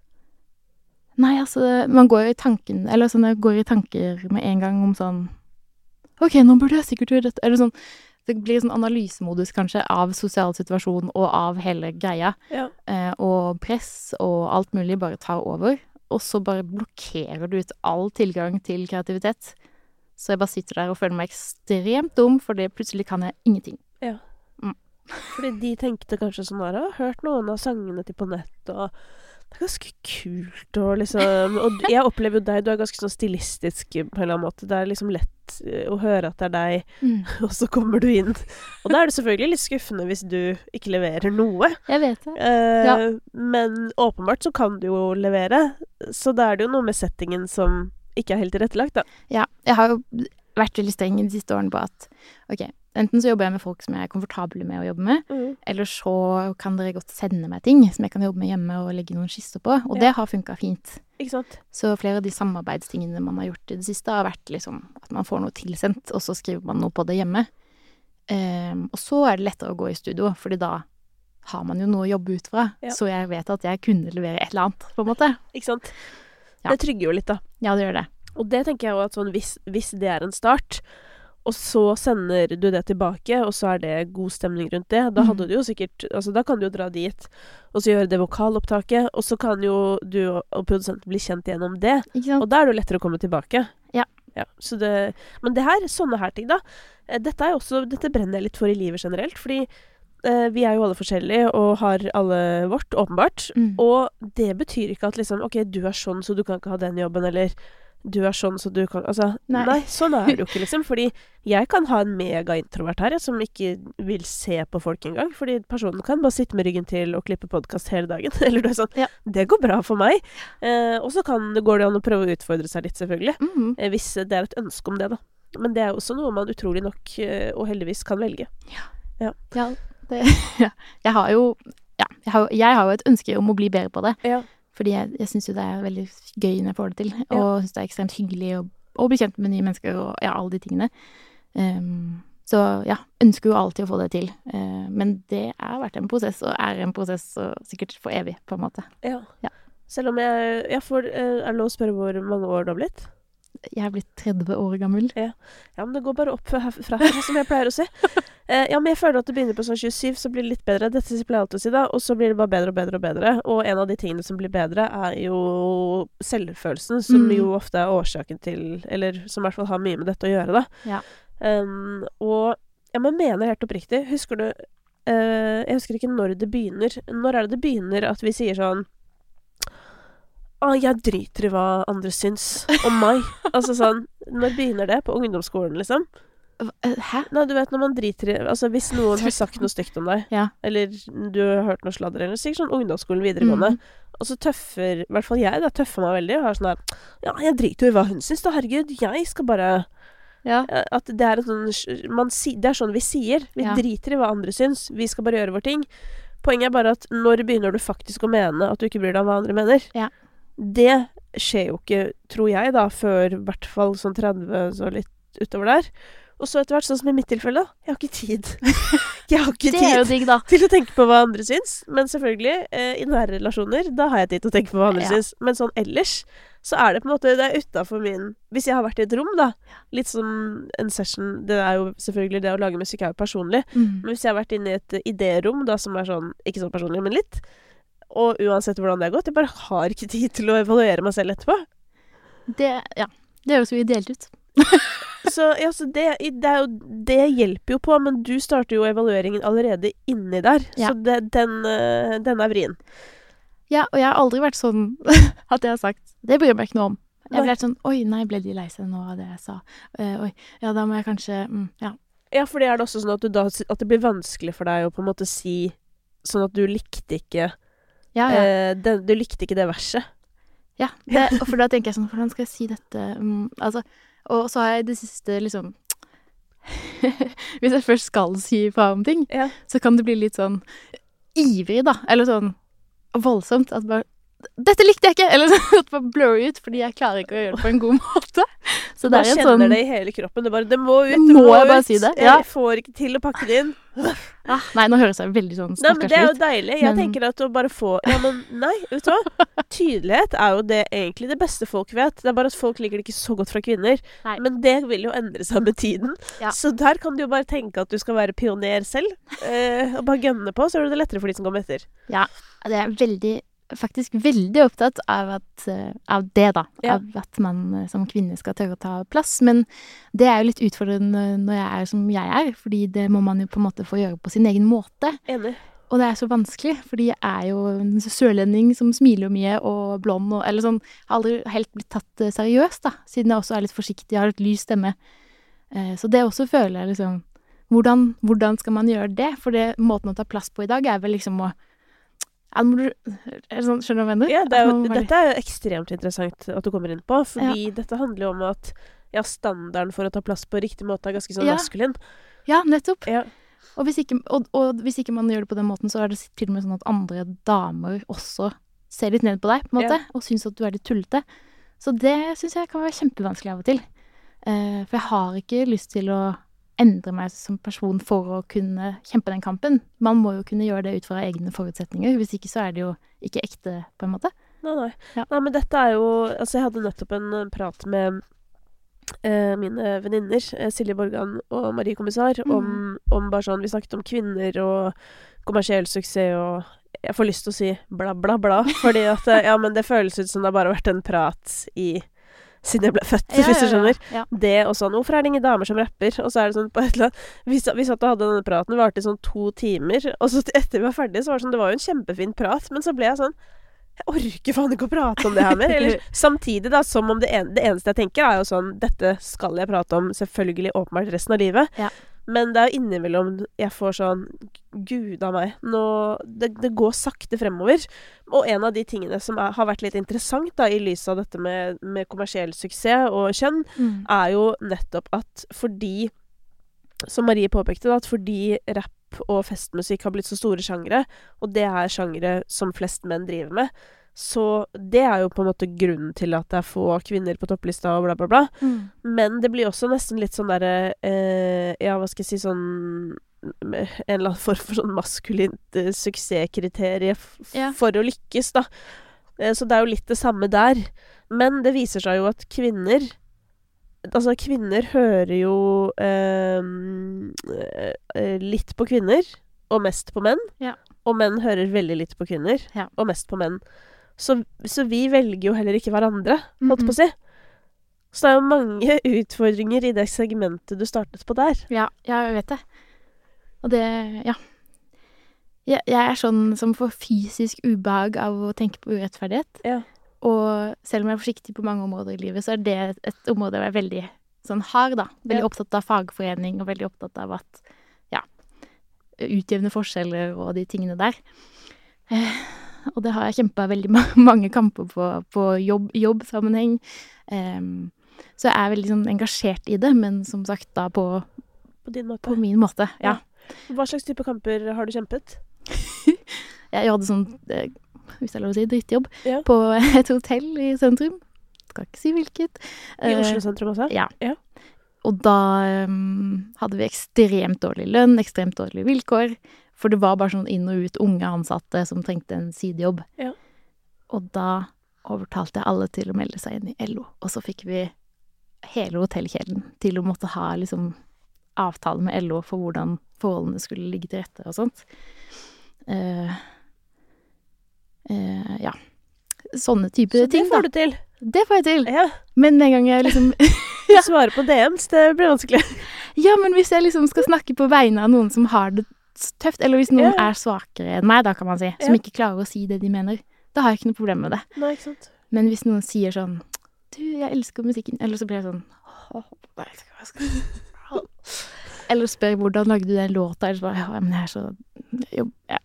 Nei, altså, man går i tanken Eller sånn, jeg går i tanker med en gang om sånn OK, nå burde jeg sikkert gjøre dette. Eller sånn Det blir sånn analysemodus, kanskje, av sosial situasjon og av hele greia. Ja. Eh, og press og alt mulig bare tar over. Og så bare blokkerer du ut all tilgang til kreativitet. Så jeg bare sitter der og føler meg ekstremt dum, for plutselig kan jeg ingenting. Fordi de tenkte kanskje sånn her, har hørt noen av sangene til på nett, og det er ganske kult og liksom Og jeg opplever jo deg, du er ganske sånn stilistisk på en eller annen måte. Det er liksom lett eh, å høre at det er deg, og så kommer du inn. Og da er det selvfølgelig litt skuffende hvis du ikke leverer noe. Jeg vet det. Eh, Ja. Men åpenbart så kan du jo levere, så da er det jo noe med settingen som ikke er helt tilrettelagt, da. Ja, jeg har jo vært veldig streng de siste årene på at OK, enten så jobber jeg med folk som jeg er komfortabel med å jobbe med, eller så kan dere godt sende meg ting som jeg kan jobbe med hjemme og legge noen skisser på. Og Ja. det har funka fint. Så flere av de samarbeidstingene man har gjort i det siste, har vært liksom at man får noe tilsendt, og så skriver man noe på det hjemme. Um, og så er det lettere å gå i studio, fordi da har man jo noe å jobbe ut fra. Ja. Så jeg vet at jeg kunne levere et eller annet, på en måte. Ikke sant? Ja. Det trygger jo litt, da. Ja, det gjør det. Og det tenker jeg jo at sånn hvis, hvis det er en start, og så sender du det tilbake, og så er det god stemning rundt det, da hadde Mhm. du jo sikkert Altså, da kan du jo dra dit, og så gjøre det vokalopptaket, og så kan jo du og- produsenten bli kjent gjennom det, og da er det jo lettere å komme tilbake. Ja. så det, men det her, sånne her ting, da, eh, dette er også Dette brenner jeg litt for i livet generelt, fordi vi er jo alle forskjellige og har alle vårt, åpenbart. Mm. Og det betyr ikke at liksom OK, du er sånn, så du kan ikke ha den jobben, eller du er sånn, så du kan Altså, nei, Nei. sånn er det jo ikke, liksom. Fordi jeg kan ha en megaintrovert her, jeg, som ikke vil se på folk engang. Fordi personen kan bare sitte med ryggen til og klippe podkast hele dagen. Eller du er sånn. Ja. Det går bra for meg. Eh, og så kan, går det an å prøve å utfordre seg litt, selvfølgelig. Mhm. Eh, hvis det er et ønske om det, da. Men det er også noe man utrolig nok, eh, og heldigvis, kan velge. Ja, Ja, det ja. Jeg har jo ja, jeg har, jeg har jo et ønske om å bli bedre på det. Ja. Fordi jeg, jeg syns jo det er veldig gøy når jeg får det til. Ja. Og syns det er ekstremt hyggelig å, å bli kjent med nye mennesker og ja, alle de tingene. Um, så ja, ønsker jo alltid å få det til. Uh, men det har vært en prosess, og er en prosess og sikkert for evig, på en måte. Ja. Ja. Selv om jeg, jeg får eh, Er det lov å spørre hvor mange år du har blitt? Jeg er blitt 30 år gammel. Ja, men det går bare opp fra fra herfra, som jeg pleier å si. Eh, ja, men jeg føler at det begynner på sånn 27, så blir det litt bedre. Dette pleier jeg alltid å si, da. Og så blir det bare bedre og bedre og bedre. Og en av de tingene som blir bedre, er jo selvfølelsen, som Mm. jo ofte er årsaken til Eller som i hvert fall har mye med dette å gjøre, da. Ja. Um, og ja, men mener helt oppriktig Husker du uh, Jeg husker ikke når det begynner. Når er det det begynner at vi sier sånn Å, jeg driter i hva andre syns om meg. altså sånn Når begynner det? På ungdomsskolen, liksom? Eh, Hæ? Nei, du vet når man driter i Altså hvis noen har sagt noe stygt om deg, Ja. eller du har hørt noe sladder, eller sikkert sånn ungdomsskolen videregående, Mm. og så tøffer I hvert fall jeg, da, tøffer meg veldig og har sånn her Ja, jeg driter jo i hva hun syns, da, herregud. Jeg skal bare Ja. Ja, At det er sånn man si, Det er sånn vi sier. Vi Ja. driter i hva andre syns. Vi skal bare gjøre vår ting. Poenget er bare at når begynner du faktisk å mene at du ikke bryr deg om hva andre mener? Ja. Det skjer jo ikke, tror jeg, da, før i hvert fall sånn 30, så litt utover der. Og så etter hvert, sånn som i mitt tilfelle, da. Jeg har ikke tid. jeg har ikke tid digg, til å tenke på hva andre syns. Men selvfølgelig, eh, i nære relasjoner, da har jeg tid til å tenke på hva andre Ja. syns. Men sånn ellers, så er det på en måte Det er utafor min Hvis jeg har vært i et rom, da, litt som en session Det er jo selvfølgelig det å lage musikk er jo personlig. Mm. Men hvis jeg har vært inne i et idérom, da, som er sånn Ikke sånn personlig, men litt. Og uansett hvordan det har gått, jeg bare har ikke tid til å evaluere meg selv etterpå. Det, ja. det høres jo ideelt ut. Så, ja, så det, det, jo, det hjelper jo på, men du starter jo evalueringen allerede inni der. Ja. Så det, den, eh, den er vrien. Ja, og jeg har aldri vært sånn at jeg har sagt Det bryr jeg meg ikke noe om. Jeg ble helt sånn Oi, nei, ble de lei seg nå av det jeg sa? Uh, oi, ja, da må jeg kanskje mm, Ja. Ja, for det er det også sånn at, du da, at det blir vanskelig for deg å på en måte si Sånn at du likte ikke Ja, ja. eh, det, Du likte ikke det verset. ja det, og for da tenker jeg sånn Hvordan skal jeg si dette? um, altså, og så har jeg det siste liksom Hvis jeg først skal si fra om ting, Ja. så kan det bli litt sånn ivrig, da. Eller sånn voldsomt. At bare Dette likte jeg ikke! Eller sånn at man blur ut, fordi jeg klarer ikke å gjøre det på en god måte. Så det er en kjenner sånn det i hele kroppen. Det, bare, det må ut, det må jeg bare ut. si det? Ja. Jeg får ikke til å pakke det inn. ah, Nei, nå høres jeg veldig sånn Nei, men det er jo deilig. Jeg Men- tenker at å bare få Ja, men nei, vet du hva? Tydelighet er jo det egentlig det beste folk vet. Det er bare at folk liker det ikke så godt fra kvinner. Nei. Men det vil jo endre seg med tiden. Ja. Så der kan du jo bare tenke at du skal være pioner selv. Eh, og bare gønne på, så gjør du det lettere for de som kommer etter. Ja, Det er veldig Faktisk veldig opptatt av, at, eh, av det, da. Ja. Av at man eh, som kvinne skal tørre å ta plass. Men det er jo litt utfordrende når jeg er som jeg er, fordi det må man jo på en måte få gjøre på sin egen måte. Enig. Og det er så vanskelig, fordi jeg er jo en sørlending som smiler mye og blond og Eller sånn Har aldri helt blitt tatt eh, seriøst, da, siden jeg også er litt forsiktig, har litt lys stemme. Så det også føler jeg liksom hvordan, hvordan skal man gjøre det? For det, måten å ta plass på i dag er vel liksom å må sånn, Skjønner du hva jeg mener? Ja, det er jo, dette er jo ekstremt interessant at du kommer inn på, fordi dette handler jo om at ja, standarden for å ta plass på riktig måte er ganske sånn Ja. maskulin. Ja, nettopp. Ja. Og hvis, ikke, og, og hvis ikke man gjør det på den måten, så er det til og med sånn at andre damer også ser litt ned på deg, på en måte, og syns at du er litt tullete. Så det syns jeg kan være kjempevanskelig av og til. Eh, for jeg har ikke lyst til å endre meg som person for å kunne kjempe den kampen. Man må jo kunne gjøre det ut fra egne forutsetninger. Hvis ikke så er det jo ikke ekte, på en måte. Nei, nei. Ja. nei, men dette er jo Altså, jeg hadde nettopp en eh, prat med eh, mine venninner, eh, Silje Borgan og Marie Kommissar, Mm. om, om bare sånn Vi snakket om kvinner og kommersiell suksess og Jeg får lyst til å si bla, bla, bla, fordi at eh, Ja, men det føles ut som det har bare vært en prat i siden jeg ble født, hvis du skjønner. Ja. Det og sånn Hvorfor er det ingen damer som rapper? Og så er det sånn på et eller annet Vi, sa- vi satt og hadde denne praten, det varte i sånn to timer. Og så etter vi var ferdige, så var det sånn Det var jo en kjempefin prat, men så ble jeg sånn Jeg orker faen ikke å prate om det her mer. Eller samtidig, da, som om det, en, det eneste jeg tenker, er jo sånn Dette skal jeg prate om selvfølgelig åpenbart resten av livet. Men det er jo innimellom jeg får sånn Gud a meg. Nå det, det går sakte fremover. Og en av de tingene som er, har vært litt interessant da, i lys av dette med, med kommersiell suksess og kjønn, Mm. er jo nettopp at fordi Som Marie påpekte, da, at fordi rapp og festmusikk har blitt så store sjangre, og det er sjangre som flest menn driver med, så det er jo på en måte grunnen til at det er få kvinner på topplista og bla, bla, bla. Mm. Men det blir også nesten litt sånn derre eh, Ja, hva skal jeg si sånn En eller annen form for sånn maskulint eh, suksesskriterium yeah. For å lykkes, da. Eh, så det er jo litt det samme der. Men det viser seg jo at kvinner Altså, kvinner hører jo eh, eh, litt på kvinner, og mest på menn. Yeah. Og menn hører veldig litt på kvinner, yeah. og mest på menn. Så, så vi velger jo heller ikke hverandre, holdt Mhm. på å si. Så det er jo mange utfordringer i det segmentet du startet på der. Ja, jeg vet det. Og det Ja. Jeg, jeg er sånn som får fysisk ubehag av å tenke på urettferdighet. Ja. Og selv om jeg er forsiktig på mange områder i livet, så er det et, et område hvor jeg er veldig sånn hard, da. Veldig Ja. opptatt av fagforening, og veldig opptatt av at ja, utjevne forskjeller og de tingene der. Eh, og det har jeg kjempa veldig ma mange kamper på, på jobb, jobbsammenheng. Så jeg er veldig sånn engasjert i det, men som sagt da på, På din måte. på min måte. Ja. Hva slags type kamper har du kjempet? Jeg hadde sånn, eh, hvis det er lov å si, drittjobb Ja. på et hotell i sentrum. Skal ikke si hvilket. I Eh, Oslo sentrum også? Ja. Ja. Og da um, hadde vi ekstremt dårlig lønn, ekstremt dårlige vilkår. For det var bare sånn inn og ut unge ansatte som trengte en sidejobb. Ja. Og da overtalte jeg alle til å melde seg inn i LO. Og så fikk vi hele hotellkjeden til å måtte ha liksom avtale med LO for hvordan forholdene skulle ligge til rette og sånt. Uh, uh, ja. Sånne type Så det ting, da. får du til. Det får jeg til. Ja. Men den en gang jeg liksom Du svarer på DMs, det blir vanskelig. Ja, men hvis jeg liksom skal snakke på vegne av noen som har det tøft, eller hvis noen yeah. er svakere enn meg, da kan man si, som yeah. ikke klarer å si det de mener, da har jeg ikke noe problem med det. Nei, ikke sant. Men hvis noen sier sånn Du, jeg elsker musikken, eller så blir jeg sånn «Åh, jeg vet ikke hva jeg skal Eller spør hvordan lagde du den låta, eller så bare Ja, men jeg er så jo, ja.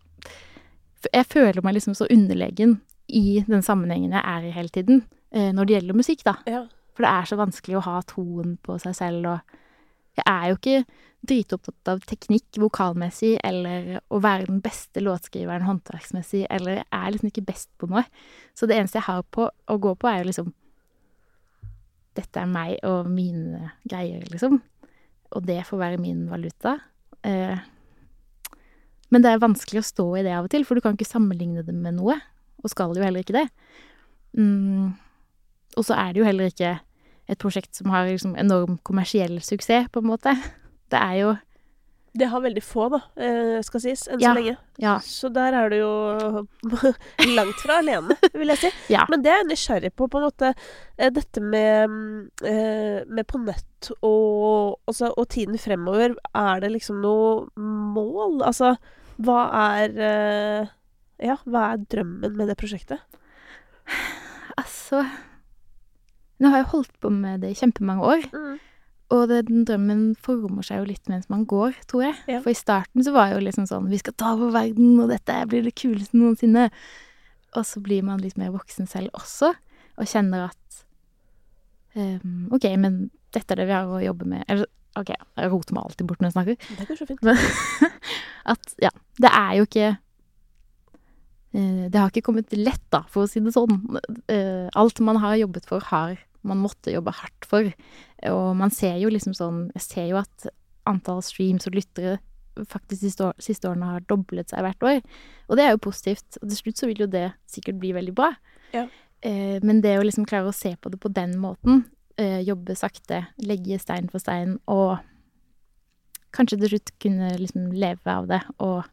Jeg føler meg liksom så underlegen i den sammenhengen jeg er i hele tiden, eh, når det gjelder musikk, da. Ja. For det er så vanskelig å ha troen på seg selv og Jeg er jo ikke dritopptatt av teknikk vokalmessig eller å være den beste låtskriveren håndverksmessig, eller jeg er liksom ikke best på noe. Så det eneste jeg har på å gå på, er jo liksom Dette er meg og mine greier, liksom. Og det får være min valuta. Eh, men det er vanskelig å stå i det av og til, for du kan ikke sammenligne det med noe. Og skal jo heller ikke det. Mm. Og så er det jo heller ikke et prosjekt som har liksom enorm kommersiell suksess, på en måte. Det er jo Det har veldig få, da, eh, skal sies, enn Ja. så lenge. Ja. Så der er du jo langt fra alene, vil jeg si. Ja. Men det er jeg nysgjerrig på, på en måte. eh, Dette med, eh, med på nett og, også, og tiden fremover. Er det liksom noe mål? Altså, hva er Ja, hva er drømmen med det prosjektet? Altså Nå har jeg holdt på med det i kjempemange år, og det, den drømmen former seg jo litt mens man går, tror jeg. Ja. For i starten så var jeg jo liksom sånn Vi skal ta over verden, og dette blir det kuleste noensinne. Og så blir man litt mer voksen selv også, og kjenner at um, OK, men dette er det vi har å jobbe med. Eller OK, jeg roter meg alltid bort når jeg snakker. Det er så fint. Men at ja, det er jo ikke eh, Det har ikke kommet lett, da, for å si det sånn. Eh, alt man har jobbet for, har man måtte jobbe hardt for. Og man ser jo liksom sånn Jeg ser jo at antall streams og lyttere faktisk de siste, år, siste årene har doblet seg hvert år. Og det er jo positivt. Og til slutt så vil jo det sikkert bli veldig bra. Ja. Eh, men det å liksom klare å se på det på den måten, eh, jobbe sakte, legge stein for stein, og kanskje til slutt kunne liksom leve av det og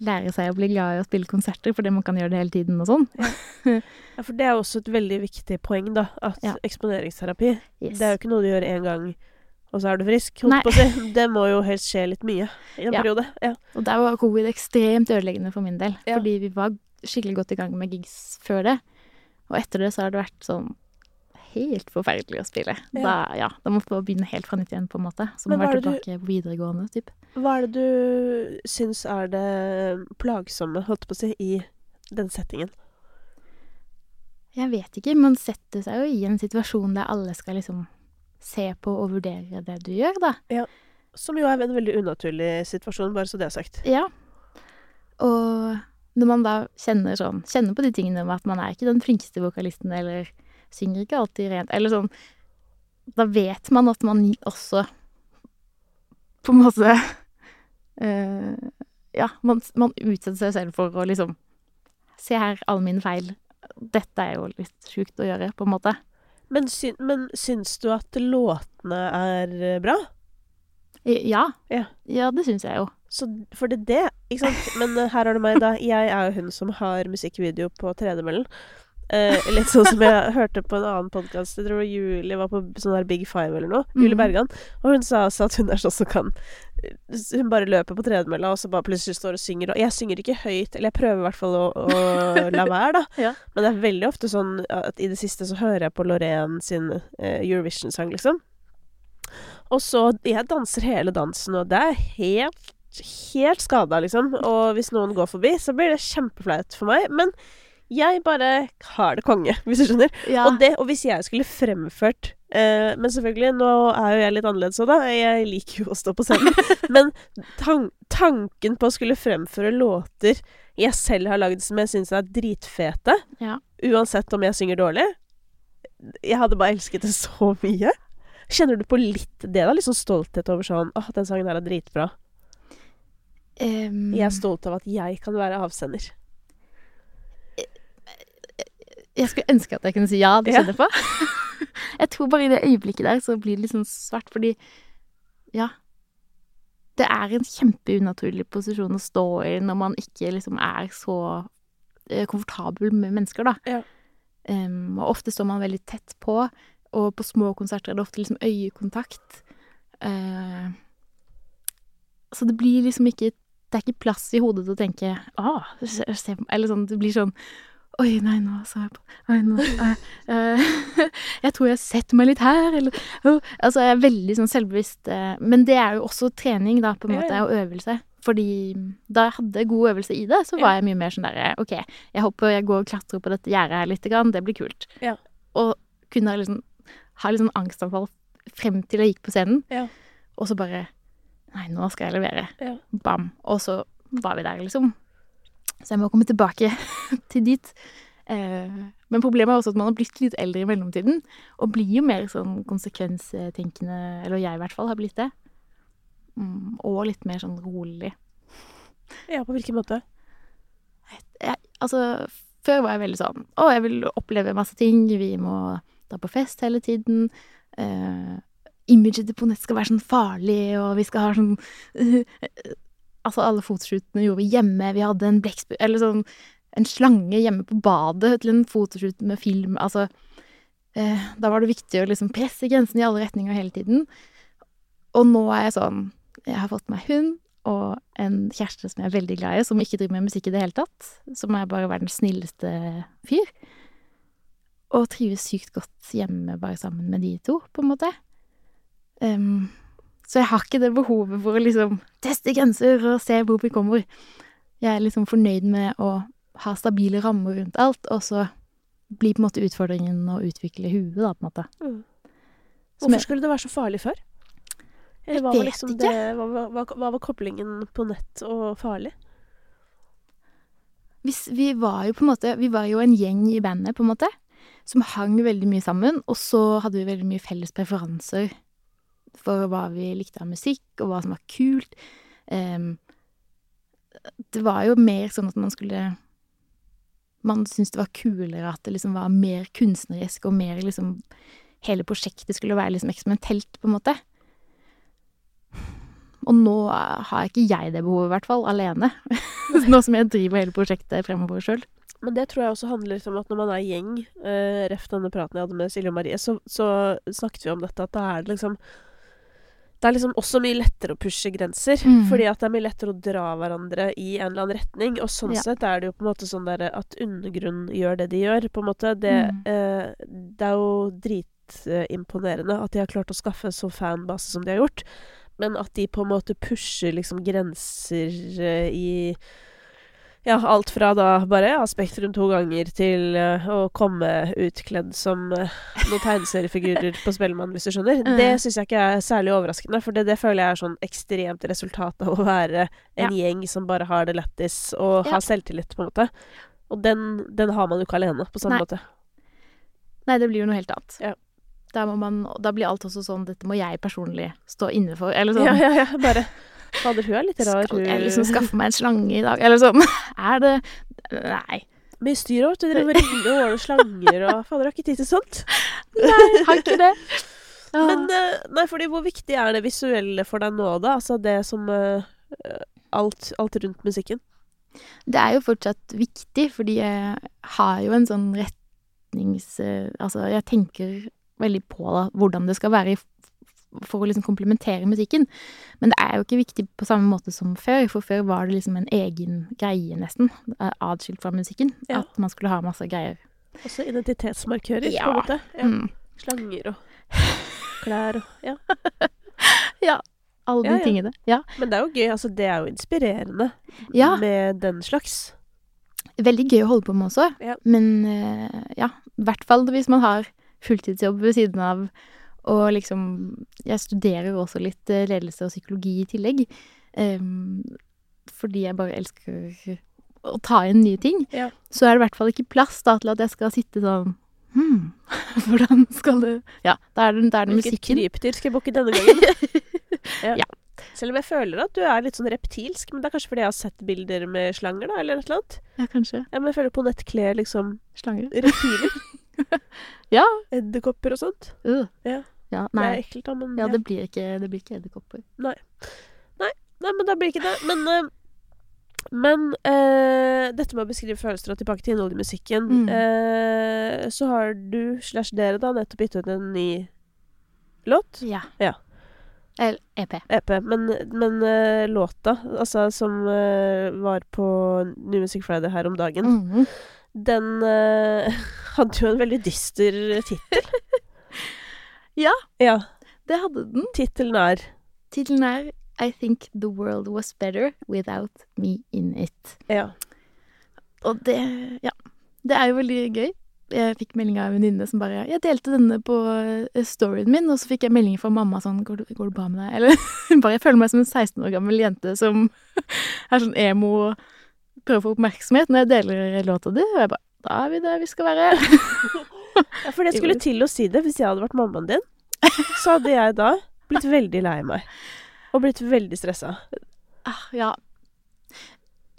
lære seg å bli glad i å spille konserter, fordi man kan gjøre det hele tiden og sånn. Ja, for det er også et veldig viktig poeng, da. At Ja. eksponeringsterapi Yes. Det er jo ikke noe du gjør én gang, og så er du frisk. Holdt på å si. Det må jo helst skje litt mye i en Ja. periode. Ja. Og der var covid ekstremt ødeleggende for min del, fordi vi var skikkelig godt i gang med gigs før det. Og etter det så har det vært sånn helt forferdelig å spille. Ja. Da, ja, da må man begynne helt fra nytt igjen, på en måte. Så må være du- tilbake på videregående, typ. Hva er det du syns er det plagsomme, holdt på å si, i den settingen? Jeg vet ikke, man setter seg jo i en situasjon der alle skal liksom se på og vurdere det du gjør, da. Som jo er en veldig unaturlig situasjon, bare så det er sagt. Ja. Og når man da kjenner sånn Kjenner på de tingene med at man er ikke den flinkeste vokalisten, eller synger ikke alltid rent, eller sånn Da vet man at man også på en måte eh, Ja, man, man utsetter seg selv for å liksom Se her, alle mine feil. Dette er jo litt sjukt å gjøre, på en måte. Men, sy men syns du at låtene er eh, bra? Ja. Ja. Ja, det syns jeg jo. Så for det er det, ikke sant? Men eh, her har du meg, da. Jeg er jo hun som har musikkvideo på tredemøllen. Eh, litt sånn som jeg hørte på en annen podkast. Jeg tror Julie var på sånn der Big Five eller noe. Julie Mhm. Bergan. Og hun sa også at hun er sånn som kan Hun bare løper på tredemølla, og så bare plutselig står og synger. Og jeg synger ikke høyt, eller jeg prøver i hvert fall å, å la være, da. Ja. Men det er veldig ofte sånn at i det siste så hører jeg på Loreen sin eh, Eurovision-sang, liksom. Og så Jeg danser hele dansen, og det er helt Helt skada, liksom. Og hvis noen går forbi, så blir det kjempeflaut for meg. Men jeg bare har det konge, hvis du skjønner. Ja. Og, det, og hvis jeg skulle fremført eh, Men selvfølgelig, nå er jo jeg litt annerledes òg, da. Jeg liker jo å stå på scenen. men tan tanken på å skulle fremføre låter jeg selv har lagd som jeg syns er dritfete, ja. uansett om jeg synger dårlig Jeg hadde bare elsket det så mye. Kjenner du på litt det, da? Litt sånn stolthet over sånn Åh, den sangen her er dritbra. Um... Jeg er stolt av at jeg kan være avsender. Jeg skulle ønske at jeg kunne si ja, det kjenner jeg på. jeg tror bare i det øyeblikket der så blir det litt sånn svart, fordi ja. Det er en kjempeunaturlig posisjon å stå i når man ikke liksom er så eh, komfortabel med mennesker, da. Ja. Um, og ofte står man veldig tett på, og på små konserter er det ofte liksom øyekontakt. Uh, så det blir liksom ikke Det er ikke plass i hodet til å tenke ah, Eller sånn, det blir sånn Oi, nei, nå så jeg på Oi, nå eh, eh, Jeg tror jeg setter meg litt her, eller «Åh», Altså, jeg er veldig sånn selvbevisst. eh, men det er jo også trening, da, på en måte, og øvelse. Fordi da jeg hadde god øvelse i det, så var jeg mye mer sånn derre OK, jeg hopper, jeg går og klatrer på dette gjerdet her lite grann, det blir kult. Ja. Og kunne liksom ha litt sånn angstanfall frem til jeg gikk på scenen. Ja. Og så bare Nei, nå skal jeg levere. Ja. Bam. Og så var vi der, liksom. Så jeg må komme tilbake til dit. Eh, men problemet er også at man har blitt litt eldre i mellomtiden. Og blir jo mer sånn konsekvenstenkende, eller jeg i hvert fall har blitt det. Mm, og litt mer sånn rolig. Ja, på hvilken måte? Jeg, altså, før var jeg veldig sånn Å, jeg vil oppleve masse ting. Vi må dra på fest hele tiden. Uh, imaget på nett skal være sånn farlig, og vi skal ha sånn Altså, alle fotoshootene gjorde vi hjemme. Vi hadde en blekksprut Eller sånn en slange hjemme på badet til en fotoshoot med film. Altså eh, Da var det viktig å liksom presse grensene i alle retninger hele tiden. Og nå er jeg sånn Jeg har fått meg hund og en kjæreste som jeg er veldig glad i, som ikke driver med musikk i det hele tatt. Som er bare verdens snilleste fyr. Og trives sykt godt hjemme bare sammen med de to, på en måte. Em, så jeg har ikke det behovet for å liksom teste grenser og se hvor vi kommer. Jeg er liksom fornøyd med å ha stabile rammer rundt alt, og så blir på en måte utfordringen å utvikle huet, da, på en måte. Mm. Hvorfor jeg- skulle det være så farlig før? Eller hva var liksom det hva, hva, hva var koblingen på nett og farlig? Hvis vi var jo på en måte Vi var jo en gjeng i bandet, på en måte, som hang veldig mye sammen, og så hadde vi veldig mye felles preferanser for hva vi likte av musikk, og hva som var kult. Det var jo mer sånn at man skulle Man syntes det var kulere at det liksom var mer kunstnerisk, og mer liksom Hele prosjektet skulle være liksom eksperimentelt, på en måte. Og nå har ikke jeg det behovet, i hvert fall, alene. nå som jeg driver hele prosjektet fremover sjøl. Men det tror jeg også handler om at når man er gjeng, uh, ref denne praten jeg hadde med Silje og Marie, så, så snakket vi om dette, at da er det liksom Det er liksom også mye lettere å pushe grenser. Mm. Fordi at det er mye lettere å dra hverandre i en eller annen retning. Og sånn Ja. sett er det jo på en måte sånn der at undergrunnen gjør det de gjør, på en måte. Det, Mm. eh, det er jo dritimponerende at de har klart å skaffe så fanbase som de har gjort. Men at de på en måte pusher liksom grenser eh, i ja, alt fra da bare ja, Spektrum to ganger til uh, å komme utkledd som uh, noen tegneseriefigurer på Spellemann, hvis du skjønner. Mm. Det syns jeg ikke er særlig overraskende, for det, det føler jeg er sånn ekstremt resultat av å være en gjeng som bare har det lættis og Ja. har selvtillit, på en måte. Og den, den har man jo ikke alene, på samme Nei. måte. Nei, det blir jo noe helt annet. Ja. Da, man, da blir alt også sånn Dette må jeg personlig stå inne for. Eller sånn Ja, ja, ja. Bare Fader, hun er litt rar. Skal jeg liksom skaffe meg en slange i dag? Eller sånn. Er det Nei. Mye styr òg. Du driver og ringer og ordner slanger og Fader, har ikke tid til sånt. Nei, har ikke det. Ja. Men eh, nei, fordi hvor viktig er det visuelle for deg nå, da? Altså det som eh, alt, alt rundt musikken. Det er jo fortsatt viktig, fordi jeg har jo en sånn retnings... eh, Altså, jeg tenker veldig på da, hvordan det skal være i, for å liksom komplementere musikken. Men det er jo ikke viktig på samme måte som før, for før var det liksom en egen greie, nesten, eh, atskilt fra musikken. Ja. At man skulle ha masse greier. Også identitetsmarkører, på en måte. Ja. Mm. Slanger og klær og Ja. Alle de Ja, ja. tingene. Ja. Men det er jo gøy. Altså, det er jo inspirerende ja. med den slags. Veldig gøy å holde på med også. Ja. Men eh, ja, i hvert fall hvis man har fulltidsjobb ved siden av. Og liksom Jeg studerer også litt eh, ledelse og psykologi i tillegg. Um, fordi jeg bare elsker å ta inn nye ting. Ja. Så er det i hvert fall ikke plass da til at jeg skal sitte sånn Hm, hvordan skal det Ja, da er det, da er det Hvilket musikken. krypdyr skal jeg bukke denne gangen? Ja. Selv om jeg føler at du er litt sånn reptilsk, men det er kanskje fordi jeg har sett bilder med slanger, da, eller et eller annet. Ja, kanskje. Ja, men jeg føler på nett kler liksom Slanger. reptiler. Ja. Edderkopper og sånt. Uh. Ja. ja. Det er ekkelt, da, men Ja, ja. det blir ikke, det blir ikke edderkopper. Nei, men da blir ikke det. Men, uh, men uh, dette med å beskrive følelser og tilbake til innholdet i musikken Mm. eh, Så har du, slash dere, da nettopp gitt ut en ny låt. Ja. Ja. Eller EP. EP. Men, men uh, låta, altså som uh, var på New Music Friday her om dagen, Mhm. Den eh, hadde jo en veldig dyster tittel. Ja. Ja. Det hadde den. Tittelen er Tittelen er I think the world was better without me in it. Ja. Og det Ja. Det er jo veldig gøy. jeg fikk melding av en venninne som bare 'Jeg delte denne på eh, storyen min', og så fikk jeg melding fra mamma sånn 'Går du- går det bra med deg?' Eller bare 'Jeg føler meg som en 16 år gammel jente som er sånn emo og prøver å få oppmerksomhet når jeg deler låta di', og jeg bare 'Da er vi der vi skal være'. Ja, for det skulle til å si det. Hvis jeg hadde vært mammaen din, så hadde jeg da blitt veldig lei meg. Og blitt veldig stressa. Ah, ja.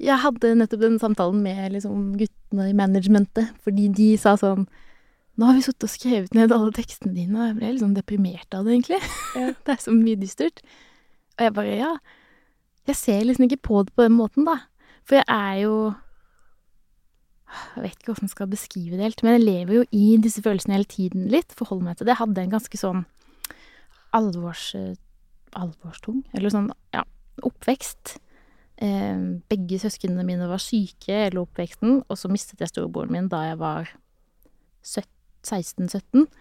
Jeg hadde nettopp den samtalen med liksom, guttene i managementet, fordi de sa sånn Nå har vi sittet og skrevet ned alle tekstene dine, og jeg ble sånn deprimert av det, egentlig. Ja. det er så mye dystert. Og jeg bare Ja. Jeg ser liksom ikke på det på den måten, da. For jeg er jo Jeg vet ikke hvordan jeg skal beskrive det helt, men jeg lever jo i disse følelsene hele tiden litt. Forholder meg til det. Jeg hadde en ganske sånn alvors... Alvorstung, eller sånn, ja, oppvekst. Eh, begge søsknene mine var syke hele oppveksten, og så mistet jeg storebroren min da jeg var 16-17. Til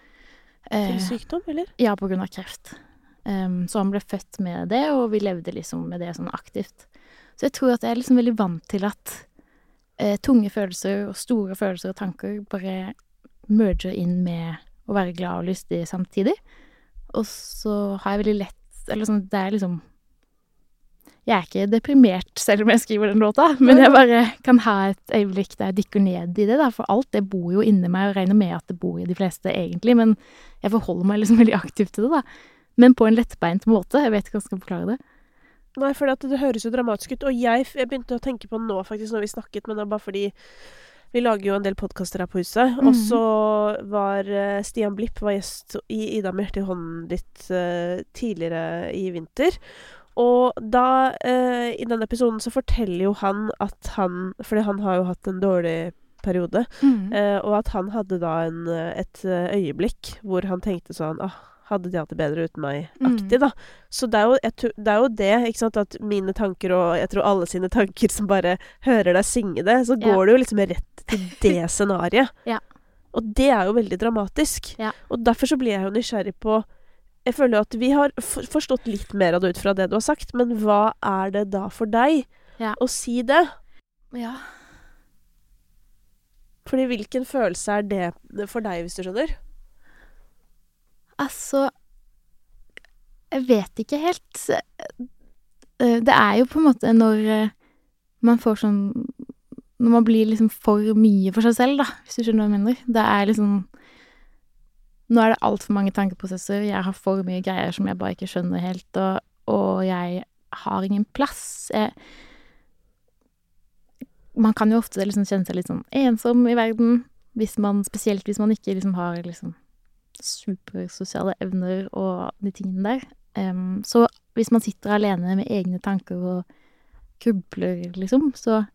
Eh, sykdom, eller? ja, på grunn av kreft. Så han ble født med det, og vi levde liksom med det sånn aktivt. Så jeg tror at jeg er liksom veldig vant til at eh, tunge følelser og store følelser og tanker bare merger inn med å være glad og lystig samtidig. Og så har jeg veldig lett Eller sånn, det er liksom Jeg er ikke deprimert selv om jeg skriver den låta, men jeg bare kan ha et øyeblikk der jeg dykker ned i det, da, for alt det bor jo inni meg, og regner med at det bor i de fleste egentlig, men jeg forholder meg liksom veldig aktivt til det, da. Men på en lettbeint måte. Jeg vet ikke hvordan jeg skal forklare det. Nei, for det høres jo dramatisk ut. Og jeg, jeg begynte å tenke på nå, faktisk, når vi snakket, men det er bare fordi vi lager jo en del podkaster her på huset. Og Mhm. så var eh, Stian Blipp var gjest i Ida med hjertet i hånden ditt uh, tidligere i vinter. Og da, uh, i den episoden, så forteller jo han at han Fordi han har jo hatt en dårlig periode. Mm. Uh, og at han hadde da en, et øyeblikk hvor han tenkte sånn ah, Hadde de hatt det bedre uten meg? Aktig, da. Så det er, jo, det er jo det, ikke sant, at mine tanker og jeg tror alle sine tanker som bare hører deg synge det, så Ja. går det jo liksom rett til det scenarioet. Ja. Og det er jo veldig dramatisk. Ja. Og derfor så blir jeg jo nysgjerrig på Jeg føler jo at vi har forstått litt mer av det ut fra det du har sagt, men hva er det da for deg Ja. å si det? Ja. Fordi hvilken følelse er det for deg, hvis du skjønner? Altså Jeg vet ikke helt. Eh, Det er jo på en måte når eh, man får sånn Når man blir liksom for mye for seg selv, da, hvis du skjønner hva jeg mener. Det er liksom Nå er det altfor mange tankeprosesser. Jeg har for mye greier som jeg bare ikke skjønner helt, og, og jeg har ingen plass. Jeg, man kan jo ofte liksom kjenne seg litt sånn ensom i verden, hvis man, spesielt hvis man ikke liksom har liksom supersosiale evner og de tingene der. Så hvis man sitter alene med egne tanker og grubler, liksom, så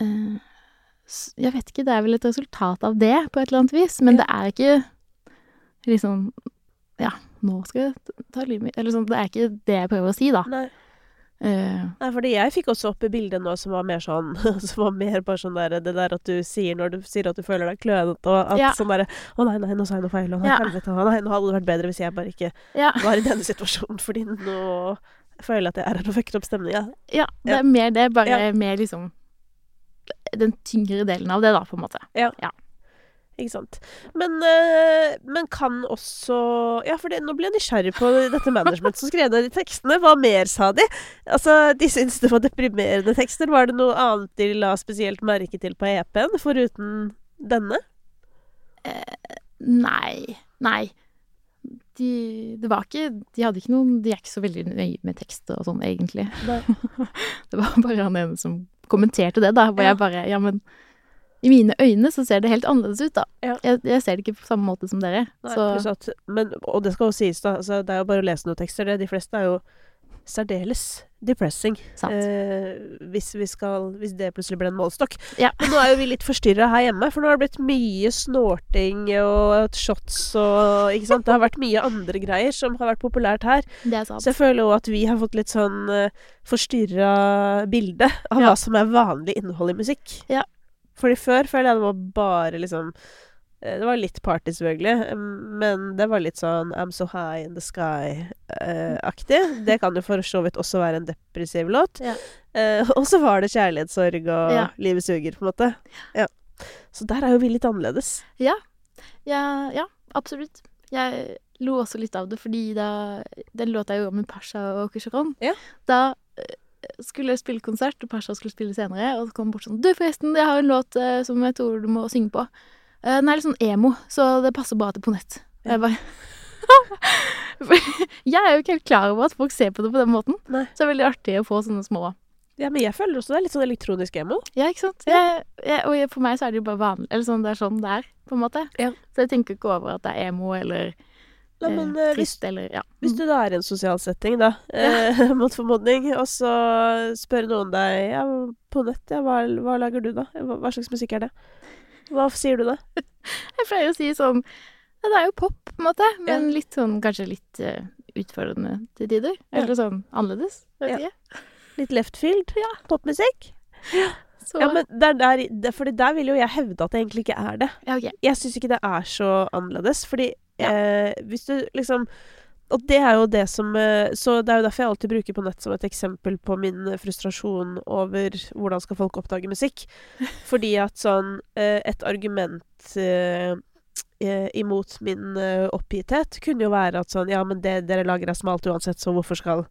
eh, s- Jeg vet ikke, det er vel et resultat av det, på et eller annet vis, men Ja. det er ikke liksom Ja, nå skal jeg ta livet mitt Eller sånn, det er ikke det jeg prøver å si, da. Nei. Eh, Nei, fordi jeg fikk også opp i bildet nå som var mer sånn Som var mer bare sånn der Det der at du sier når du sier at du føler deg klønete, og at Ja. sånn derre Å nei, nei, nå sa jeg noe feil. og nei, Ja. helvete. Å nei, nå hadde det vært bedre hvis jeg bare ikke ja. var i denne situasjonen, fordi nå føler jeg at jeg er her og fucker opp stemninga. ja, det Ja. er mer det, bare Ja. mer liksom Den tyngre delen av det, da, på en måte. Ikke sant. Men, eh, men kan også Ja, for det, nå ble jeg nysgjerrig på dette management som skrev ned de tekstene. Hva mer sa de? Altså, De syntes det var deprimerende tekster. Var det noe annet de la spesielt merke til på EP-en, foruten denne? Nei. Nei. De, det var ikke De hadde ikke noen De er ikke så veldig nøye med tekst og sånn, egentlig. Det var bare han ene som kommenterte det, da. Hvor Ja. jeg bare Ja, men i mine øyne så ser det helt annerledes ut, da. Ja. Jeg, jeg ser det ikke på samme måte som dere. Nei, at, men, og det skal jo sies, da. Altså, det er jo bare å lese noen tekster. Det. De fleste er jo særdeles depressing. Eh, hvis, vi skal, hvis det plutselig ble en målestokk. Ja. Men nå er jo vi litt forstyrra her hjemme, for nå har det blitt mye snorting og shots og Ikke sant. Det har vært mye andre greier som har vært populært her. det er sant. Så jeg føler jo at vi har fått litt sånn uh, forstyrra bilde av Ja. hva som er vanlig innhold i musikk. Ja. Fordi før føler jeg det var bare liksom eh, Det var litt party, selvfølgelig, men det var litt sånn I'm so high in the sky-aktig. det kan jo for så vidt også være en depressiv låt. Ja. Eh, og så var det kjærlighetssorg og Ja. livet suger, på en måte. Så der er jo vi litt annerledes. Ja, ja, absolutt. Jeg lo også litt av det, fordi da Den låta jeg gjorde med Pasha og Kusharon, Ja. da eh, skulle spille konsert, og Pasha skulle spille senere, og så kom han bort sånn 'Du, forresten, jeg har en låt eh, som jeg tror du må synge på.' Eh, den er litt sånn emo, så det passer bra til Ponett. Ja. jeg bare Jeg er jo ikke helt klar over at folk ser på det på den måten. Nei. Så det er veldig artig å få sånne små Ja, men jeg føler også det er litt sånn elektronisk emo. Ja, ikke sant? Jeg, jeg, og jeg, for meg så er det jo bare vanlig Eller sånn, det er sånn det er, på en måte. Ja. Så jeg tenker ikke over at det er emo eller Nei, eh, men eh, hvis, trist eller Ja. hvis du da er i en sosial setting, da, eh, mot formodning, og så spør noen deg ja, på nett, ja, hva, hva lager du da? Hva, hva slags musikk er det? Hva sier du da? Jeg pleier å si sånn ja, Det er jo pop, på en måte, men Ja. litt sånn kanskje litt uh, utfordrende til tider. Ja. Eller sånn annerledes. Ja. Litt left field? Ja. Popmusikk? Så Ja, men der, der, der, fordi der vil jo jeg hevde at det egentlig ikke er det. ja, okay. Jeg syns ikke det er så annerledes, fordi Ja. eh, hvis du liksom Og det er jo det som eh, Så det er jo derfor jeg alltid bruker på nett som et eksempel på min eh, frustrasjon over hvordan skal folk oppdage musikk. Fordi at sånn eh, Et argument eh, imot min oppgitthet kunne jo være at sånn Ja, men det dere lager er smalt uansett, så hvorfor skal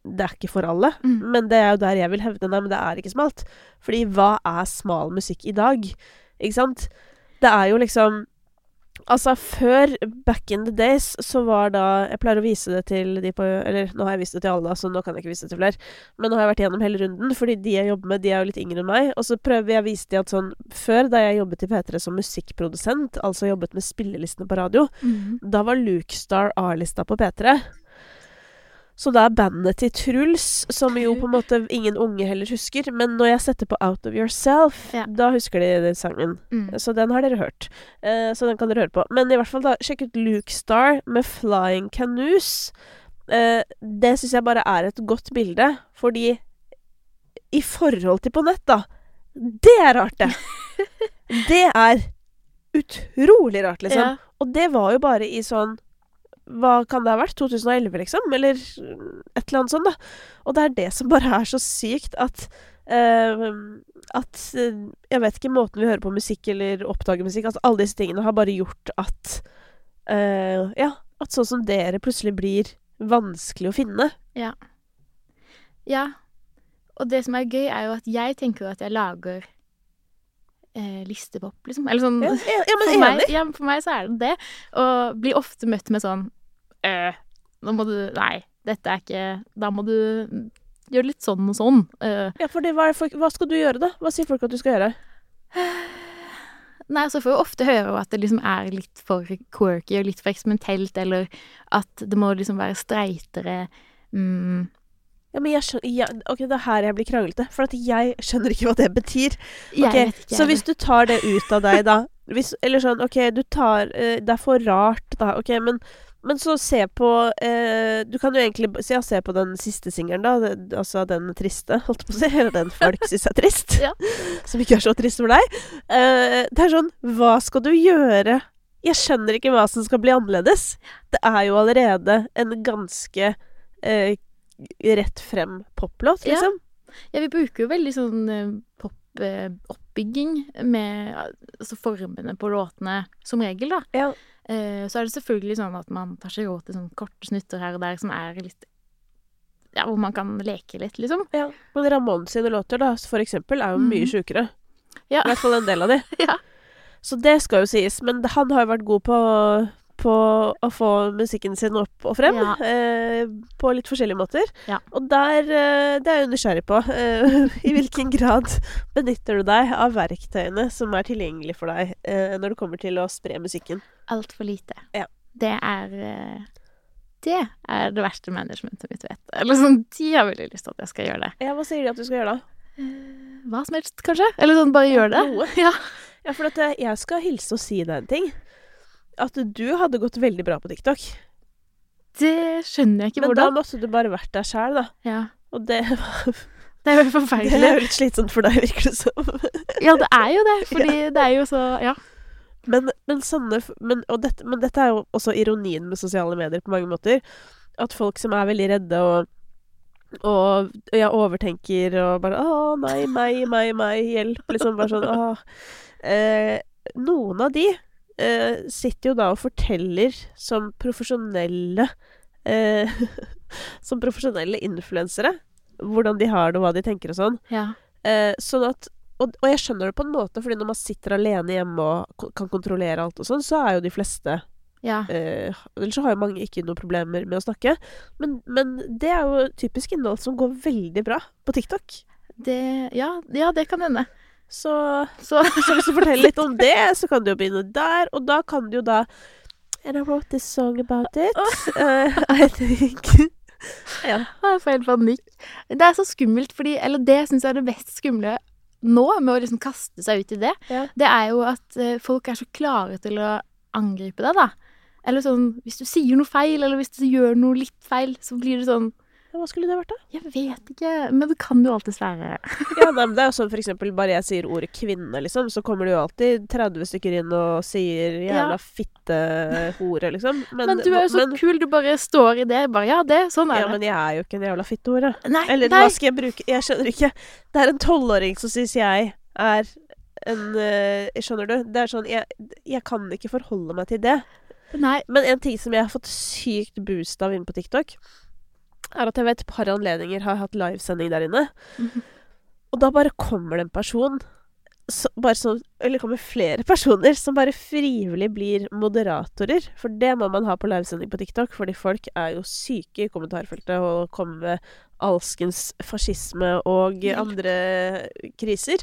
Det er ikke for alle. Mm. Men det er jo der jeg vil hevde Nei, men det er ikke smalt. Fordi hva er smal musikk i dag? Ikke sant? Det er jo liksom Altså, før, back in the days, så var da Jeg pleier å vise det til de på Eller nå har jeg vist det til alle, så nå kan jeg ikke vise det til flere. Men nå har jeg vært gjennom hele runden, fordi de jeg jobber med, de er jo litt yngre enn meg. Og så prøver jeg å vise dem at sånn Før, da jeg jobbet i P3 som musikkprodusent, altså jobbet med spillelistene på radio, Mhm. da var Luke Star A-lista på P3. Så da er bandet til Truls, som jo på en måte ingen unge heller husker. Men når jeg setter på Out of Yourself, Ja. da husker de den sangen. Mm. Så den har dere hørt. Eh, så den kan dere høre på. Men i hvert fall, da, sjekk ut Luke Star med Flying Canoes. Eh, det syns jeg bare er et godt bilde, fordi i forhold til på nett, da Det er rart, det! det er utrolig rart, liksom. Ja. Og det var jo bare i sånn Hva kan det ha vært? 2011, liksom? Eller et eller annet sånt, da. Og det er det som bare er så sykt at uh, At eh, Jeg vet ikke måten vi hører på musikk eller oppdager musikk Altså alle disse tingene har bare gjort at uh, Ja, at sånn som dere plutselig blir vanskelig å finne. Ja. Ja. Og det som er gøy, er jo at jeg tenker jo at jeg lager eh, listepop, liksom. Eller sånn Ja, ja, ja men for, meg, ja, for meg så er det det. Og blir ofte møtt med sånn øh, Nå må du Nei, dette er ikke Da må du gjøre litt sånn og sånn. Øh, Ja, for hva, hva skal du gjøre, da? Hva sier folk at du skal gjøre? Nei, så får jeg ofte høre at det liksom er litt for quirky og litt for eksperimentelt, eller at det må liksom være streitere. Mm, Ja, men jeg skjønner ja, Ok, det er her jeg blir kranglete. For at jeg skjønner ikke hva det betyr. vet ikke. Så hvis du tar det ut av deg, da hvis, Eller sånn, OK, du tar eh, Det er for rart, da. OK, men, men så se på eh, Du kan jo egentlig ja, se på den siste singelen, da. Altså den triste, holdt på å si. Eller den folk syns er trist. Ja. Som ikke er så trist for deg. Eh, det er sånn Hva skal du gjøre? Jeg skjønner ikke hva som skal bli annerledes. Det er jo allerede en ganske eh, rett frem poplåt, liksom. Ja, vi bruker jo veldig sånn eh, med eh, altså formene på låtene som regel, da. Ja. Eh, så er det selvfølgelig sånn at man tar seg råd til sånne korte snutter her og der som er litt Ja, hvor man kan leke litt, liksom. Ja. Men Ramón sine låter, da, for eksempel, er jo mye Mhm. sjukere. Ja. I hvert fall en del av de. Ja. Så det skal jo sies. Men han har jo vært god på, på å få musikken sin opp og frem. Ja. Eh, på litt forskjellige måter. Ja. Og der eh, Det er jeg nysgjerrig på. Eh, I hvilken grad benytter du deg av verktøyene som er tilgjengelige for deg eh, når det kommer til å spre musikken? Altfor lite. Ja. Det er Det er det verste managementet mitt vet. Eller sånn, de har veldig lyst til at jeg skal gjøre det. Ja, hva sier de at du skal gjøre da? Hva som helst, kanskje? Eller sånn, bare gjør det. Ja. Ja, for at jeg skal hilse og si deg en ting. At du hadde gått veldig bra på TikTok. Det skjønner jeg ikke Men da måtte du bare vært deg sjæl, da. Ja. Og det, var Det er jo forferdelig. det er jo litt slitsomt for deg, virker det som. Ja, det er jo det, fordi det er jo så Ja. Men, men sånne men, dette, men dette er jo også ironien med sosiale medier på mange måter. At folk som er veldig redde og Og jeg overtenker og bare Å, nei, meg, meg, meg, hjelp. Liksom bare sånn. Eh, noen av de eh, sitter jo da og forteller som profesjonelle eh, Som profesjonelle influensere hvordan de har det, og hva de tenker og sånn. Ja. Eh, sånn at og, og jeg skjønner det på en måte, fordi når man sitter alene hjemme og kan kontrollere alt og sånn, så er jo de fleste Ja. eh, Ellers så har jo mange ikke noen problemer med å snakke. Men, men det er jo typisk innhold som går veldig bra på TikTok. Det, ja, ja, det kan hende. Så, Så så hvis du forteller litt om det, så kan du jo begynne der. Og da kan du jo da And I wrote this song about it. Uh, I think Ja. jeg får helt panikk. Det er så skummelt, fordi Eller det syns jeg er det mest skumle nå, med å liksom kaste seg ut i det. Ja. Det er jo at eh, folk er så klare til å angripe deg, da. Eller sånn Hvis du sier noe feil, eller hvis du gjør noe litt feil, så blir det sånn Hva skulle det vært, da? Jeg vet ikke, men det kan jo alltid være Ja, nei, men det er jo sånn for eksempel bare jeg sier ordet kvinne, liksom, så kommer det jo alltid 30 stykker inn og sier jævla fittehore, liksom. Men, du er jo så men, kul, du bare står i det. Bare ja, det, sånn er Ja, men jeg er jo ikke en jævla fittehore. det. Nei, Eller nei. hva skal jeg bruke Jeg skjønner ikke. Det er en tolvåring som syns jeg er en uh, Skjønner du? Det er sånn jeg, jeg kan ikke forholde meg til det. nei. Men en ting som jeg har fått sykt boost av inne på TikTok, er at jeg ved et par anledninger har hatt livesending der inne. Mhm. Og da bare kommer det en person så, bare så, Eller kommer flere personer som bare frivillig blir moderatorer. For det må man ha på livesending på TikTok, fordi folk er jo syke i kommentarfeltet og kommer med alskens fascisme og andre kriser.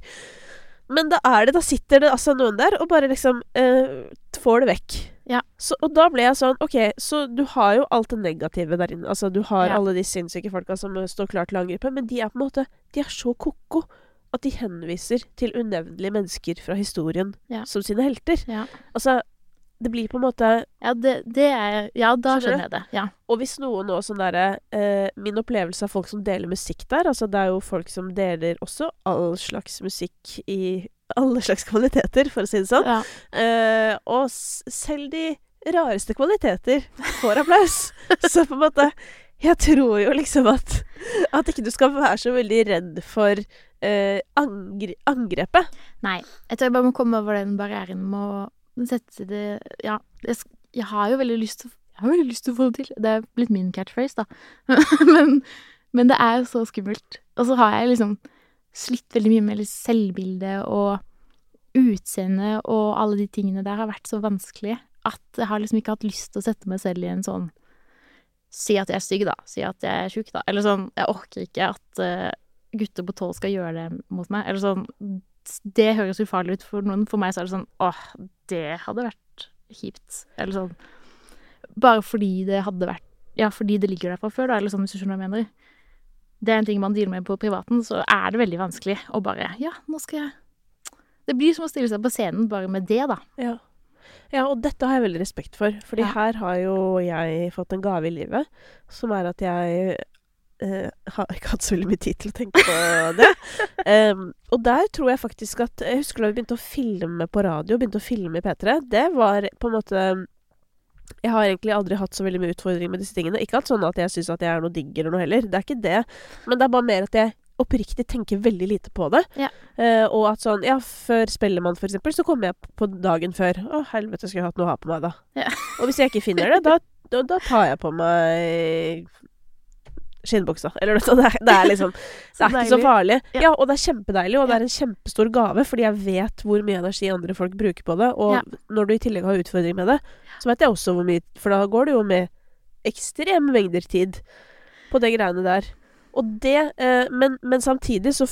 Men da er det, da sitter det altså noen der og bare liksom eh, får det vekk. Ja. Så, og da ble jeg sånn OK, så du har jo alt det negative der inne. Altså, du har Ja. alle de sinnssyke folka som eh, står klar til å angripe, men de er på en måte De er så ko-ko at de henviser til unevnelige mennesker fra historien Ja. som sine helter. Ja. Altså, det blir på en måte Ja, det, det er Ja, da Skjønner skjønner jeg det. Ja. Og hvis noen nå sånn derre eh, Min opplevelse av folk som deler musikk der Altså, det er jo folk som deler også all slags musikk i alle slags kvaliteter, for å si det sånn. ja. Eh, og selv de rareste kvaliteter får applaus. så på en måte Jeg tror jo liksom at At ikke du skal være så veldig redd for eh, angre angrepet. Nei. Jeg tror jeg bare må komme over den barrieren med å sette det Ja, jeg, jeg har jo veldig lyst til Jeg har veldig lyst til å få det til. Det er blitt min catchphrase, da. men, men det er jo så skummelt. Og så har jeg liksom slitt veldig mye med selvbildet og utseende og alle de tingene der har vært så vanskelig at jeg har liksom ikke hatt lyst til å sette meg selv i en sånn Si at jeg er stygg, da. Si at jeg er tjukk, da. Eller sånn Jeg orker ikke at eh, gutter på tolv skal gjøre det mot meg. Eller sånn Det høres ufarlig ut for noen. For meg så er det sånn Åh, det hadde vært kjipt. Eller sånn Bare fordi det hadde vært Ja, fordi det ligger der fra før, da. Eller sånn, hvis du skjønner hva jeg mener. Det er en ting man dealer med på privaten, så er det veldig vanskelig å bare Ja, nå skal jeg Det blir som å stille seg på scenen bare med det, da. Ja. ja, og dette har jeg veldig respekt for. Fordi Ja. her har jo jeg fått en gave i livet, som er at jeg eh, har ikke hatt så veldig mye tid til å tenke på det. um, og der tror jeg faktisk at Jeg husker da vi begynte å filme på radio, begynte å filme i P3. Det var på en måte jeg har egentlig aldri hatt så veldig mye utfordringer med disse tingene. Ikke at sånn at jeg syns at jeg er noe digg eller noe heller. Det er ikke det. Men det er bare mer at jeg oppriktig tenker veldig lite på det. Ja. Uh, og at sånn Ja, før Spellemann, for eksempel, så kommer jeg på dagen før. Å, helvete, skulle jeg hatt noe å ha på meg, da. Ja. Og hvis jeg ikke finner det, da, da, da tar jeg på meg skinnbuksa. Eller noe sånt. Det er, det er liksom Det er ikke så farlig. Ja. Og det er kjempedeilig, og det er en kjempestor gave, fordi jeg vet hvor mye energi andre folk bruker på det. Og Ja. når du i tillegg har utfordring med det, så vet jeg også hvor mye For da går det jo med ekstreme mengder tid på de greiene der. Og det eh, men, men samtidig, så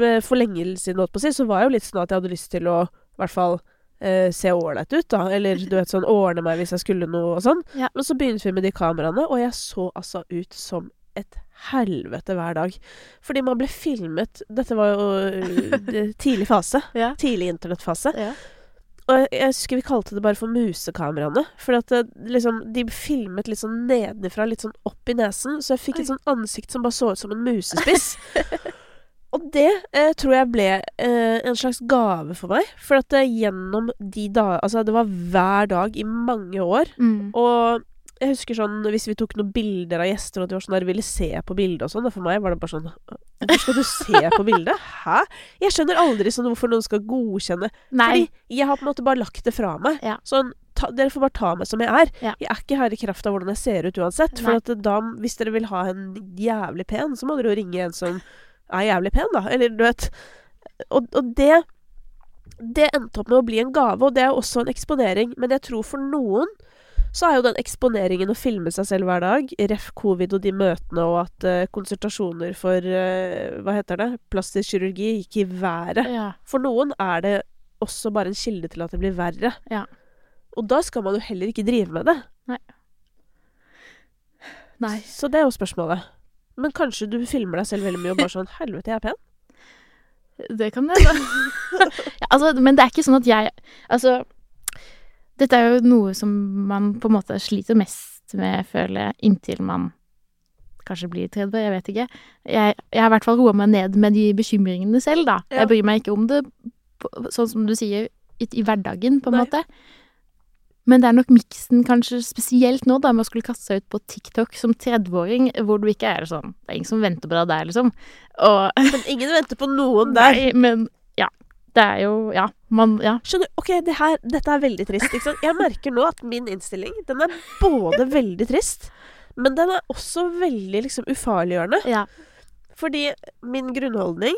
med forlengelsen, holdt på å si, så var jeg jo litt sånn at jeg hadde lyst til å i hvert fall eh, se ålreit ut, da. Eller du vet sånn ordne meg hvis jeg skulle noe og sånn. Ja. Men så begynte vi med de kameraene, og jeg så altså ut som et helvete hver dag. Fordi man ble filmet Dette var jo øh, tidlig fase. Ja. Tidlig internettfase. Ja. Og jeg, jeg husker vi kalte det bare for musekameraene. For at det, liksom, de filmet litt sånn nedenfra, litt sånn opp i nesen. Så jeg fikk et Oi. sånn ansikt som bare så ut som en musespiss. Og det eh, tror jeg ble eh, en slags gave for meg. For at eh, gjennom de dager Altså, det var hver dag i mange år. Mm. Og Jeg husker sånn hvis vi tok noen bilder av gjester, og de var sånn der ville se på bildet og sånn. Og for meg var det bare sånn Hvorfor skal du se på bildet? Hæ? Jeg skjønner aldri sånn hvorfor noen skal godkjenne Nei. Fordi jeg har på en måte bare lagt det fra meg. Ja. Sånn ta, Dere får bare ta meg som jeg er. Ja. Jeg er ikke her i kraft av hvordan jeg ser ut uansett. For at da, hvis dere vil ha en jævlig pen, så må dere jo ringe en som er jævlig pen, da. Eller du vet Og, og det Det endte opp med å bli en gave, og det er også en eksponering. Men jeg tror for noen så er jo den eksponeringen å filme seg selv hver dag, ref. covid og de møtene, og at uh, konsultasjoner for uh, Hva heter det? Plastisk kirurgi gikk i været. Ja. For noen er det også bare en kilde til at det blir verre. Ja. Og da skal man jo heller ikke drive med det. Nei. Så det er jo spørsmålet. Men kanskje du filmer deg selv veldig mye og bare sånn Helvete, jeg er pen. Det kan det, ja, altså, men det er ikke sånn at jeg Altså, dette er jo noe som man på en måte sliter mest med, føler jeg, inntil man kanskje blir 30, jeg vet ikke. Jeg, jeg har i hvert fall roa meg ned med de bekymringene selv, da. Ja. Jeg bryr meg ikke om det sånn som du sier, i, i hverdagen, på en Nei. måte. Men det er nok miksen, kanskje spesielt nå, da, med å skulle kaste seg ut på TikTok som 30-åring, hvor du ikke er sånn Det er ingen som venter på deg der, liksom. Og Men ingen venter på noen der. Nei, men. Det er jo Ja, man Ja. Skjønner? Ok, det her, dette er veldig trist. Ikke sant? Jeg merker nå at min innstilling den er både veldig trist, men den er også veldig liksom ufarliggjørende. Ja. Fordi min grunnholdning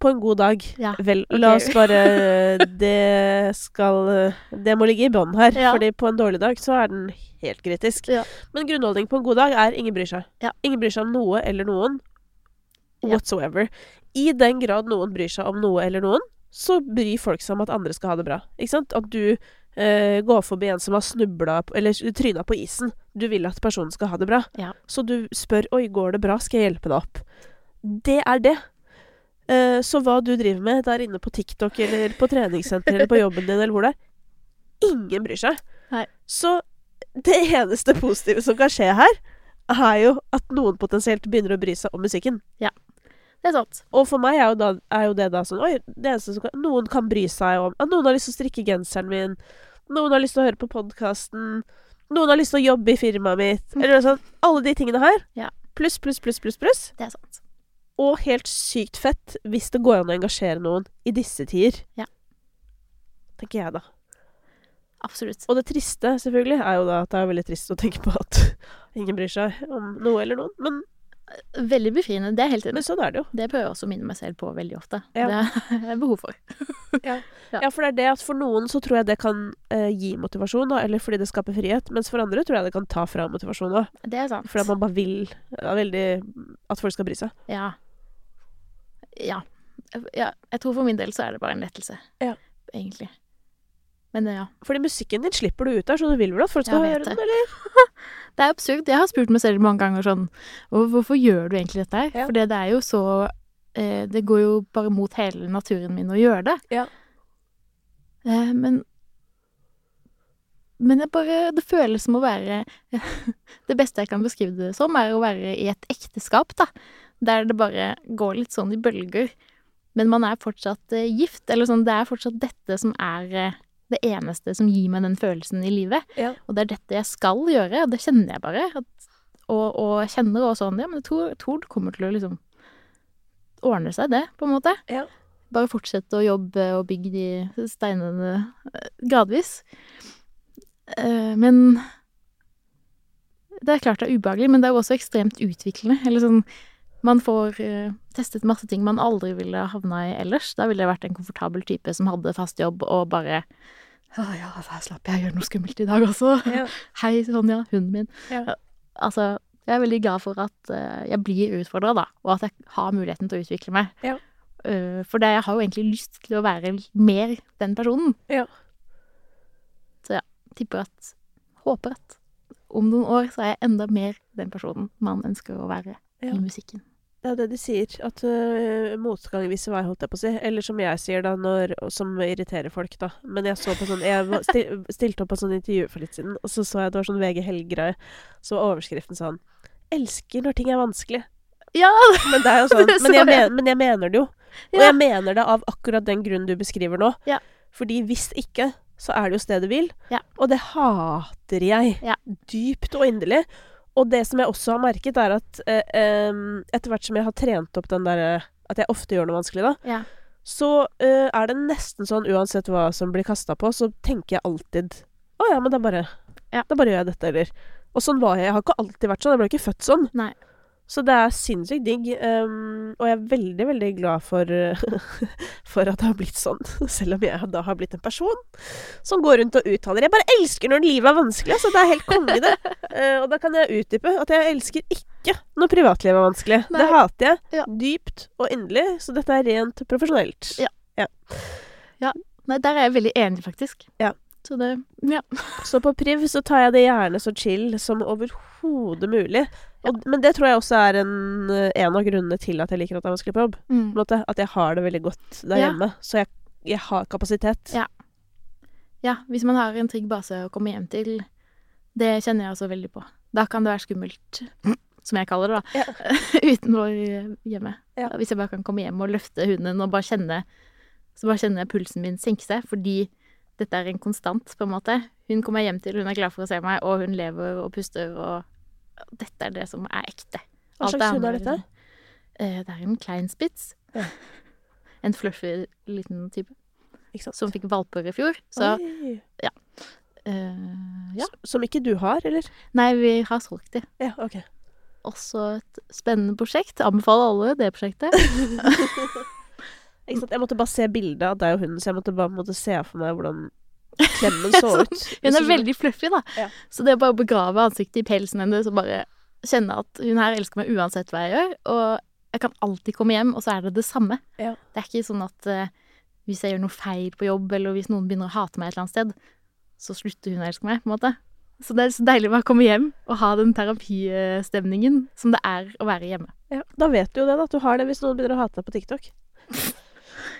på en god dag Ja. Vel, la oss bare Det skal Det må ligge i bånn her. Ja. Fordi på en dårlig dag så er den helt kritisk. Ja. Men grunnholdning på en god dag er ingen bryr seg. Ja. Ingen bryr seg om noe eller noen. Whatsoever. I den grad noen bryr seg om noe eller noen, så bryr folk seg om at andre skal ha det bra. Ikke sant? At du eh, går forbi en som har snubla eller tryna på isen. Du vil at personen skal ha det bra. Ja. Så du spør 'oi, går det bra, skal jeg hjelpe deg opp'? Det er det. Eh, så hva du driver med der inne på TikTok eller på treningssenter eller på jobben din eller hvor det er, ingen bryr seg. Nei. Så det eneste positive som kan skje her, er jo at noen potensielt begynner å bry seg om musikken. Det er sant. Og for meg er jo, da, er jo det da sånn Oi, det eneste som kan, noen kan bry seg om Noen har lyst til å strikke genseren min. Noen har lyst til å høre på podkasten. Noen har lyst til å jobbe i firmaet mitt. Eller sånn. Alle de tingene her. Ja. Pluss, pluss, pluss, pluss, pluss. Det er sant. Og helt sykt fett hvis det går an å engasjere noen i disse tider. Ja. Tenker jeg, da. Absolutt. Og det triste, selvfølgelig, er jo da at det er veldig trist å tenke på at ingen bryr seg om noe eller noen. Men, Veldig befriende. Det er helt enig. men sånn er det jo. Det prøver jeg også å minne meg selv på veldig ofte. Ja. Det er behov for. Ja. Ja, for det er det at for noen så tror jeg det kan eh, gi motivasjon, da, eller fordi det skaper frihet. Mens for andre tror jeg det kan ta fra motivasjon òg. Det er sant. Fordi man bare vil veldig at folk skal bry seg. Ja. Ja. ja. Jeg tror for min del så er det bare en lettelse. Ja. Egentlig. Men ja. Fordi musikken din slipper du ut der, så du vil vel at folk skal høre den, eller? Det er absurd. Jeg har spurt meg selv mange ganger sånn Hvorfor gjør du egentlig dette her? Ja. For det er jo så eh, Det går jo bare mot hele naturen min å gjøre det. Ja. Eh, men Men det bare Det føles som å være Det beste jeg kan beskrive det som, er å være i et ekteskap, da. Der det bare går litt sånn i bølger. Men man er fortsatt eh, gift. Eller sånn, det er fortsatt dette som er eh, det eneste som gir meg den følelsen i livet. Ja. Og det er dette jeg skal gjøre, og det kjenner jeg bare. At, og, og jeg kjenner også sånn Ja, men jeg tror, tror det kommer til å liksom ordne seg, det, på en måte. Ja. Bare fortsette å jobbe og bygge de steinene eh, gradvis. Eh, Men Det er klart det er ubehagelig, men det er jo også ekstremt utviklende. Eller sånn Man får eh, testet masse ting man aldri ville havna i ellers. Da ville jeg vært en komfortabel type som hadde fast jobb og bare Å ja, her slapp jeg å gjøre noe skummelt i dag også. Ja. Hei, Sonja, hunden min. Ja. Altså, jeg er veldig glad for at uh, jeg blir utfordra, da, og at jeg har muligheten til å utvikle meg. Ja. Uh, for det, jeg har jo egentlig lyst til å være mer den personen. Ja. Så ja, tipper at Håper at om noen år så er jeg enda mer den personen man ønsker å være i musikken. Det er det de sier. At uh, motgang viser vei, holdt jeg på å si. Eller som jeg sier, da, når, som irriterer folk, da. Men jeg så på sånn Jeg stil, stilte opp på sånn intervju for litt siden, og så så jeg det var sånn VG Helg-greie. Så var overskriften sånn 'Elsker når ting er vanskelig'. Ja! Men det er jo sånn. Men jeg, men, men jeg mener det jo. Og Ja. jeg mener det av akkurat den grunnen du beskriver nå. Ja. Fordi hvis ikke, så er det jo stedet vil. Ja. Og det hater jeg. Dypt og inderlig. Og det som jeg også har merket, er at eh, etter hvert som jeg har trent opp den derre At jeg ofte gjør noe vanskelig, da. Ja. Så eh, er det nesten sånn, uansett hva som blir kasta på, så tenker jeg alltid Å ja, men da bare Ja. Da bare gjør jeg dette, eller Og sånn var jeg. Jeg har ikke alltid vært sånn. Jeg ble ikke født sånn. Nei. Så det er sinnssykt digg. Um, og jeg er veldig, veldig glad for, for at det har blitt sånn. Selv om jeg da har blitt en person som går rundt og uttaler Jeg bare elsker når livet er vanskelig. Altså, det er helt konge, det. Uh, og da kan jeg utdype at jeg elsker ikke når privatlivet er vanskelig. Nei. Det hater jeg. Ja. Dypt og inderlig. Så dette er rent profesjonelt. Ja. Nei, der er jeg veldig enig, faktisk. Ja. Så det Ja. Så på priv så tar jeg det gjerne så chill som overhodet mulig. Og, Men det tror jeg også er en, en av grunnene til at jeg liker at det er vanskelig på jobb. Mm. måte. At jeg har det veldig godt der Ja. hjemme. Så jeg, jeg har kapasitet. Ja. Ja, hvis man har en trygg base å komme hjem til, det kjenner jeg også veldig på. Da kan det være skummelt, som jeg kaller det, da, Ja. utenfor hjemmet. Ja. Hvis jeg bare kan komme hjem og løfte hunden og bare kjenne Så bare kjenner jeg pulsen min senke seg, fordi dette er en konstant, på en måte. Hun kommer hjem til, hun er glad for å se meg, og hun lever og puster, og dette er det som er ekte. Hva slags hund er dette? Eh, Det er en kleinspitz. Ja. En fluffy liten type som fikk valper i fjor. Så Oi. Uh, ja. Som ikke du har, eller? Nei, vi har solgt de. Ja, ok. Også et spennende prosjekt. Anbefaler alle det prosjektet. Jeg måtte bare se bildet av deg og hunden, så jeg måtte bare måtte se for meg hvordan klemmen så ut. Hun er veldig fluffy, da. Ja. Så det å bare begrave ansiktet i pelsen hennes og bare kjenne at hun her elsker meg uansett hva jeg gjør, og jeg kan alltid komme hjem, og så er det det samme. Ja. Det er ikke sånn at uh, hvis jeg gjør noe feil på jobb, eller hvis noen begynner å hate meg et eller annet sted, så slutter hun å elske meg, på en måte. Så det er så deilig å bare komme hjem og ha den terapistemningen som det er å være hjemme. Ja, da vet du jo det, da. At du har det hvis noen begynner å hate deg på TikTok.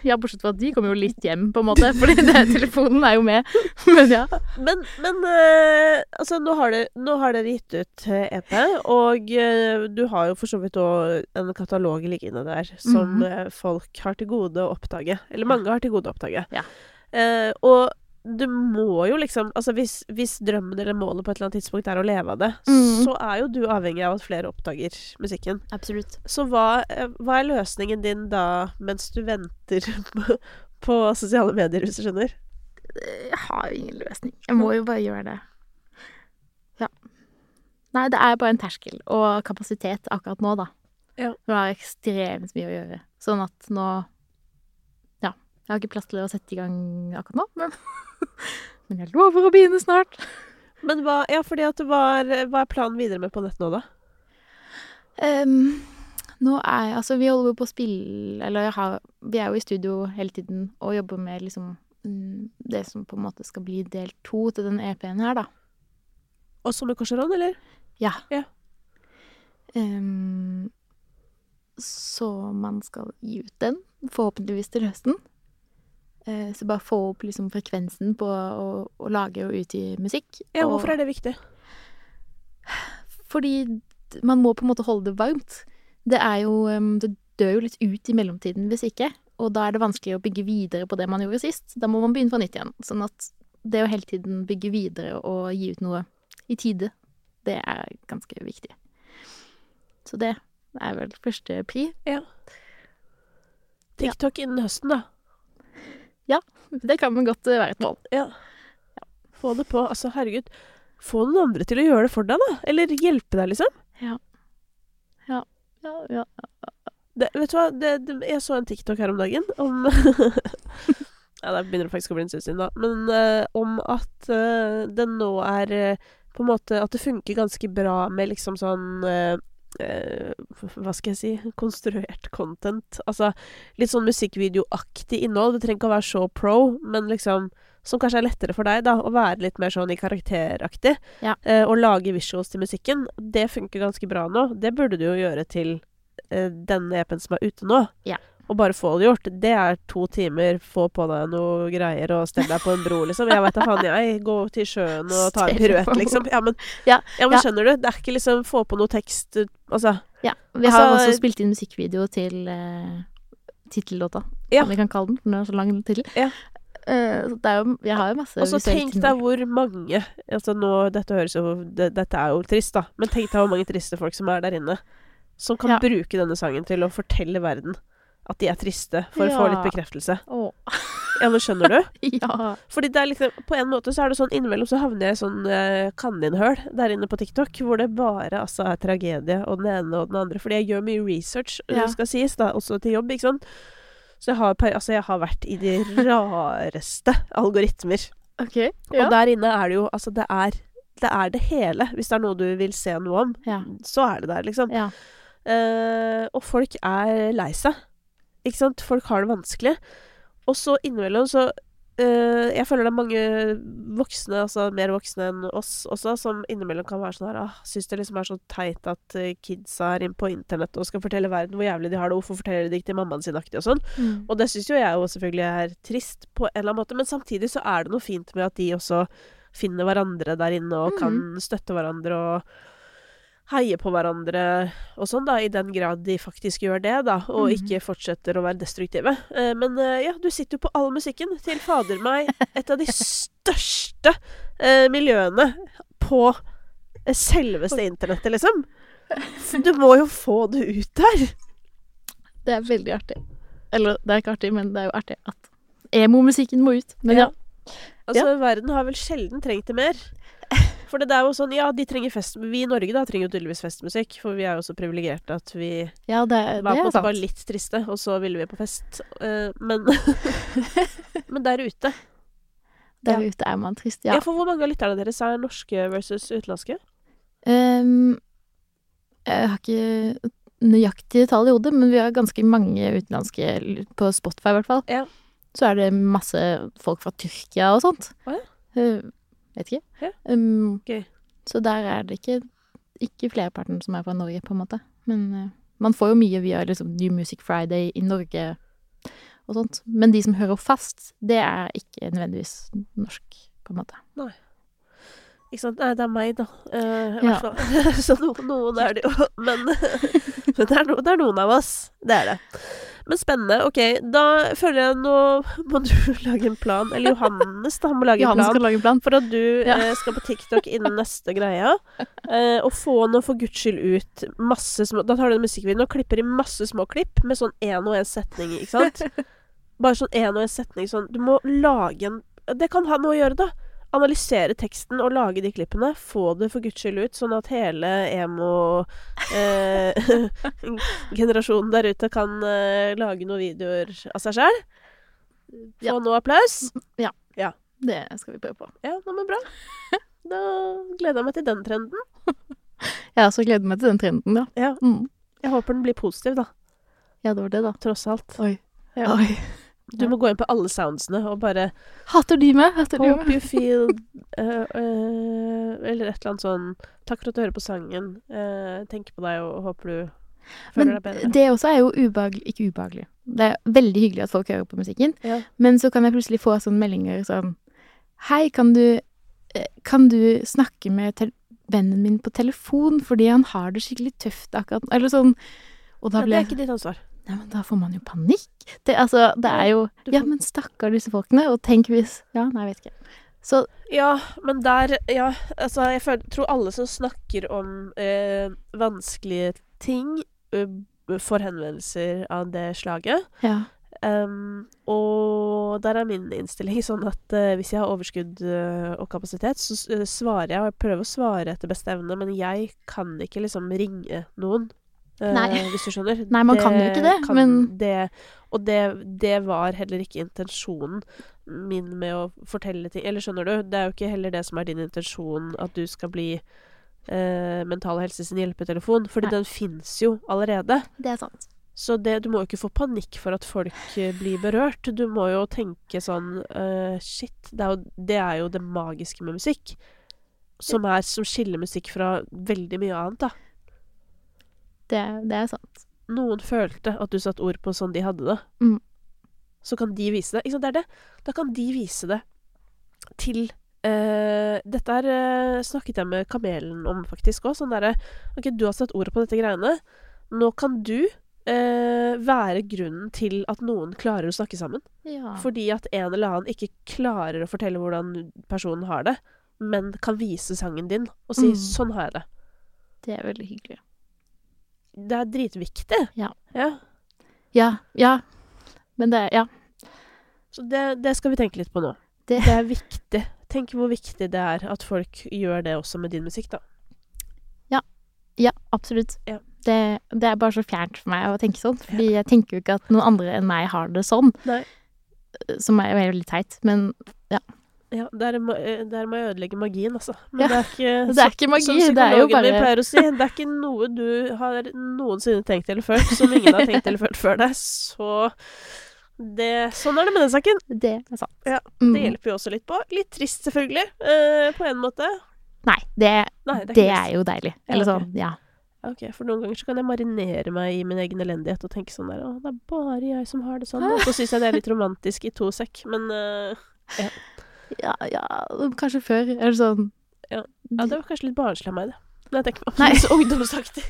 Ja, bortsett fra at de kommer jo litt hjem, på en måte, fordi det, telefonen er jo med. Men ja. Men, men uh, altså, nå har, det, nå har dere gitt ut eh, EP, og uh, du har jo for så vidt òg en katalog liggende der som mm -hmm. folk har til gode å oppdage. Eller mange har til gode å oppdage. Ja. Uh, og du må jo liksom Altså hvis, hvis drømmen eller målet på et eller annet tidspunkt er å leve av det, mm. så er jo du avhengig av at flere oppdager musikken. Absolutt. Så hva, eh, hva er løsningen din da, mens du venter på, på sosiale medier, hvis du skjønner? Jeg har jo ingen løsning. Jeg må jo bare gjøre det. Ja. Nei, det er bare en terskel og kapasitet akkurat nå, da. Ja. Nå har ekstremt mye å gjøre. Sånn at nå. Jeg har ikke plass til å sette i gang akkurat nå, men, men jeg lover å begynne snart. Men hva, ja, fordi at det var, hva er planen videre med på nett nå, da? Um, nå er jeg Altså, vi holder jo på å spille Eller jeg har, vi er jo i studio hele tiden og jobber med liksom mm, det som på en måte skal bli del to til den EP-en her, da. Også med råd, eller? Ja. Ja. Um, så man skal gi ut den, forhåpentligvis til høsten. Eh, så bare få opp liksom frekvensen på å, å lage og utgi musikk. Ja, og, hvorfor er det viktig? Fordi man må på en måte holde det varmt. Det er jo Det dør jo litt ut i mellomtiden hvis ikke. Og da er det vanskelig å bygge videre på det man gjorde sist. Da må man begynne fra nytt igjen. Sånn at det å hele tiden bygge videre og gi ut noe i tide, det er ganske viktig. Så det er vel første pri. TikTok innen høsten, da. Det kan vel godt eh, være et mål. Ja. Få det på. Altså, herregud. Få noen andre til å gjøre det for deg, da. Eller hjelpe deg, liksom. Ja, ja. Det, vet du hva, det, det, jeg så en TikTok her om dagen om Ja, det begynner faktisk å bli en stund siden, da. Men uh, om at uh, det nå er uh, på en måte At det funker ganske bra med liksom sånn eh, eh, hva skal jeg si konstruert content. Altså litt sånn musikkvideoaktig innhold. Det trenger ikke å være så pro, men liksom som kanskje er lettere for deg, da, å være litt mer sånn i karakteraktig. Ja. Eh, og lage visuals til musikken. Det funker ganske bra nå. Det burde du jo gjøre til eh, denne EP-en som er ute nå. Ja. Og bare få det gjort. Det er to timer, få på deg noe greier og stell deg på en bro, liksom. Jeg veit da faen, jeg. Gå til sjøen og ta en piruett, liksom. Ja, men, Ja, ja, men skjønner du? Det er ikke liksom få på noe tekst Altså. Ja, vi har Altså- også spilt inn musikkvideo til uh, tittellåta, Ja. som vi kan kalle den, for den er så lang tittel. Ja. Uh, så det er jo Jeg har jo masse Og så tenk deg hvor mange Altså nå, Dette jo det, Dette er jo trist, da. Men tenk deg hvor mange triste folk som er der inne. Som kan bruke denne sangen til å fortelle verden at de er triste, for å få litt bekreftelse. Oh. Ja, men skjønner du? Ja. Fordi det er liksom På en måte så er det sånn innimellom så havner jeg i sånn eh, kaninhøl der inne på TikTok, hvor det bare altså er tragedie og den ene og den andre. Fordi jeg gjør mye research, Ja. skal sies, da, også til jobb, ikke sant. Så jeg har, altså jeg har vært i de rareste algoritmer. OK. Og der inne er det jo Altså, det er det er det hele. Hvis det er noe du vil se noe om, Ja. så er det der, liksom. ja. Eh, og folk er lei seg. Ikke sant? Folk har det vanskelig. Og så innimellom så eh, Jeg føler det er mange voksne, altså mer voksne enn oss også, som innimellom kan være sånn her ah, Syns det liksom er så teit at eh, kidsa er inne på internett og skal fortelle verden hvor jævlig de har det, hvorfor forteller de ikke til mammaen sin aktig og sånn. Mm. Og det syns jo jeg jo selvfølgelig er trist på en eller annen måte, men samtidig så er det noe fint med at de også finner hverandre der inne og kan støtte hverandre og heie på hverandre og sånn, da, i den grad de faktisk gjør det, da, og mm. ikke fortsetter å være destruktive. Eh, men eh, ja, du sitter jo på all musikken til fader meg et av de største eh, miljøene på eh, selveste internettet, liksom. Du må jo få det ut der. Det er veldig artig. Eller det er ikke artig, men det er jo artig at emo-musikken må ut. Men ja. Altså, verden har vel sjelden trengt det mer. For det er jo sånn, ja, de trenger fest Vi i Norge da trenger jo tydeligvis festmusikk, for vi er jo så privilegerte at vi Ja, det, var på en måte bare litt triste, og så ville vi på fest. Uh, men Men der ute Der ja. ute er man trist. ja. Ja. For hvor mange av lytterne deres er norske versus utenlandske? Um, jeg har ikke nøyaktige tall i hodet, men vi har ganske mange utenlandske på Spotify, i hvert fall. Ja. Så er det masse folk fra Tyrkia og sånt. Oh, ja. Vet ikke. Ja. Um, Gøy. Så der er det ikke, ikke flerparten som er fra Norge, på en måte. Men uh, man får jo mye via liksom, New Music Friday i Norge og sånt. Men de som hører fast, det er ikke nødvendigvis norsk, på en måte. Nei. Ikke sant? Nei, det er meg, da. Uh, Ja. så noen, noen er det jo. Men, men det, er no, det er noen av oss. Det er det. Men spennende. Ok, da føler jeg nå må du lage en plan. Eller Johannes, da. Han må lage en plan. lage en plan. For at du Ja. eh, skal på TikTok innen neste greia. Eh, og få nå for guds skyld ut masse små Da tar du en musikkvideo og klipper i masse små klipp med sånn én og én setning, ikke sant? Bare sånn én og én setning sånn Du må lage en Det kan ha noe å gjøre, da. Analysere teksten og lage de klippene. Få det for guds skyld ut, sånn at hele emo-generasjonen der ute kan eh, lage noen videoer av seg sjøl. Få Ja. noe applaus. Ja, Det skal vi prøve på. Ja, nå men bra. Da gleder jeg meg til den trenden. Jeg også gleder meg til den trenden, ja. Ja. Mm. Jeg håper den blir positiv, da. Ja, det var det, da. Tross alt. Oi. Ja. Oi. Du må gå inn på alle soundsene og bare Hater de meg? Hater de Hope meg? you feel eh, eh, Eller et eller annet sånn Takk for at du hører på sangen. Uh, tenker på deg og håper du føler Men deg bedre. Men det også er jo ubehagelig Ikke ubehagelig. Det er veldig hyggelig at folk hører på musikken, Ja. men så kan jeg plutselig få sånne meldinger sånn Hei, kan du eh, Kan du snakke med vennen min på telefon fordi han har det skikkelig tøft akkurat Eller sånn Og Ja, da det er ikke ditt ansvar. Nei, men da får man jo panikk. Det, altså, det er jo Ja, men stakkar disse folkene. Og tenk hvis Ja, nei, jeg vet ikke. Så Ja, men der Ja, altså, jeg føler, tror alle som snakker om eh, vanskelige ting, eh, får henvendelser av det slaget. ja. Um, og der er min innstilling sånn at uh, hvis jeg har overskudd uh, og kapasitet, så eh, svarer jeg, og jeg prøver å svare etter beste evne, men jeg kan ikke liksom ringe noen. Eh, Nei. Hvis du skjønner. Nei, man kan jo ikke det, kan men- det, Og det, det var heller ikke intensjonen min med å fortelle ting Eller skjønner du? Det er jo ikke heller det som er din intensjon, at du skal bli eh, Mental Helse sin hjelpetelefon, fordi Nei. den fins jo allerede. Det er sant. Så det, du må jo ikke få panikk for at folk eh, blir berørt. Du må jo tenke sånn uh, Shit, det er, jo, det er jo det magiske med musikk. Som, er, som skiller musikk fra veldig mye annet, da. Det, det er sant. Noen følte at du satte ord på sånn de hadde det. Mm. Så kan de vise det. Ikke sant, det er det. Da kan de vise det til Uh, Dette her uh, snakket jeg med Kamelen om faktisk òg. Sånn derre OK, du har satt ord på dette greiene. Nå kan du uh, være grunnen til at noen klarer å snakke sammen. Ja. Fordi at en eller annen ikke klarer å fortelle hvordan personen har det, men kan vise sangen din og si Mm. 'sånn har jeg det'. Det er veldig hyggelig. Det er dritviktig. Ja. ja. Ja. Ja. Men det Ja. Så det, det skal vi tenke litt på nå. Det- Det, er viktig. Tenk hvor viktig det er at folk gjør det også med din musikk, da. Ja, absolutt. Ja. Det, det er bare så fjernt for meg å tenke sånn. Fordi jeg tenker jo ikke at noen andre enn meg har det sånn. Nei. Som er veldig teit. Men Ja, der eh, der må jeg ødelegge magien, altså. Men Ja, det er ikke det er ikke magi, Som det er jo psykologen min bare- pleier å si, det er ikke noe du har noensinne tenkt eller følt som ingen har tenkt eller følt før deg. Så det Sånn er det med den saken. det er sant. Ja, Mm. Det hjelper jo også litt på. Litt trist, selvfølgelig, eh, på en måte. Nei, det, Nei, det er det, er jo deilig. Eller sånn, ja. Ok, For noen ganger så kan jeg marinere meg i min egen elendighet og tenke sånn der Å, det er bare jeg som har det sånn. Og så syns jeg det er litt romantisk i to sekk, men uh, Ja, ja, kanskje før. Eller sånn Ja. Ja, det var kanskje litt barnslig av meg, det. Når jeg tenker meg om. Litt ungdomsaktig.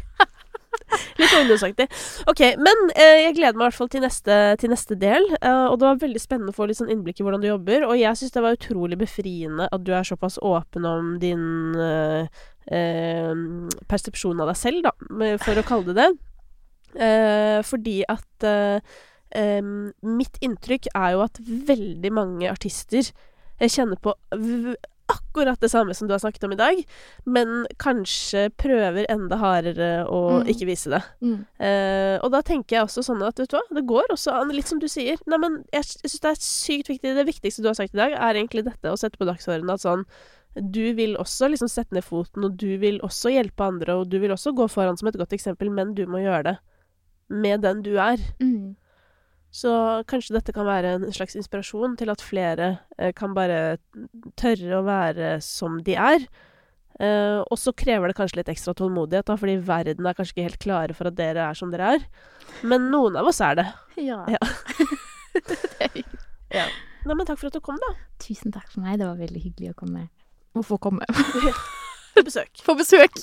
litt ungdomsaktig. OK, men eh, jeg gleder meg i hvert fall til neste, til neste del. eh, og det var veldig spennende å få litt sånn innblikk i hvordan du jobber. Og jeg syns det var utrolig befriende at du er såpass åpen om din eh, eh, persepsjon av deg selv, da, for å kalle det det. Eh, fordi at eh, mitt inntrykk er jo at veldig mange artister jeg kjenner på akkurat det samme som du har snakket om i dag, men kanskje prøver enda hardere å Mm. ikke vise det. mm. Eh, og da tenker jeg også sånn at vet du hva, det går også an, litt som du sier. Nei, men jeg, jeg syns det er sykt viktig. Det viktigste du har sagt i dag, er egentlig dette å sette på dagsordenen at sånn du vil også liksom sette ned foten, og du vil også hjelpe andre, og du vil også gå foran som et godt eksempel, men du må gjøre det med den du er. Mm. Så kanskje dette kan være en slags inspirasjon til at flere eh, kan bare tørre å være som de er. Eh, og så krever det kanskje litt ekstra tålmodighet, da, fordi verden er kanskje ikke helt klare for at dere er som dere er. Men noen av oss er det. Ja. Ja. det er hyggelig. Nei, men takk for at du kom, da. Tusen takk for meg. Det var veldig hyggelig å komme. Å få komme. På besøk. På besøk!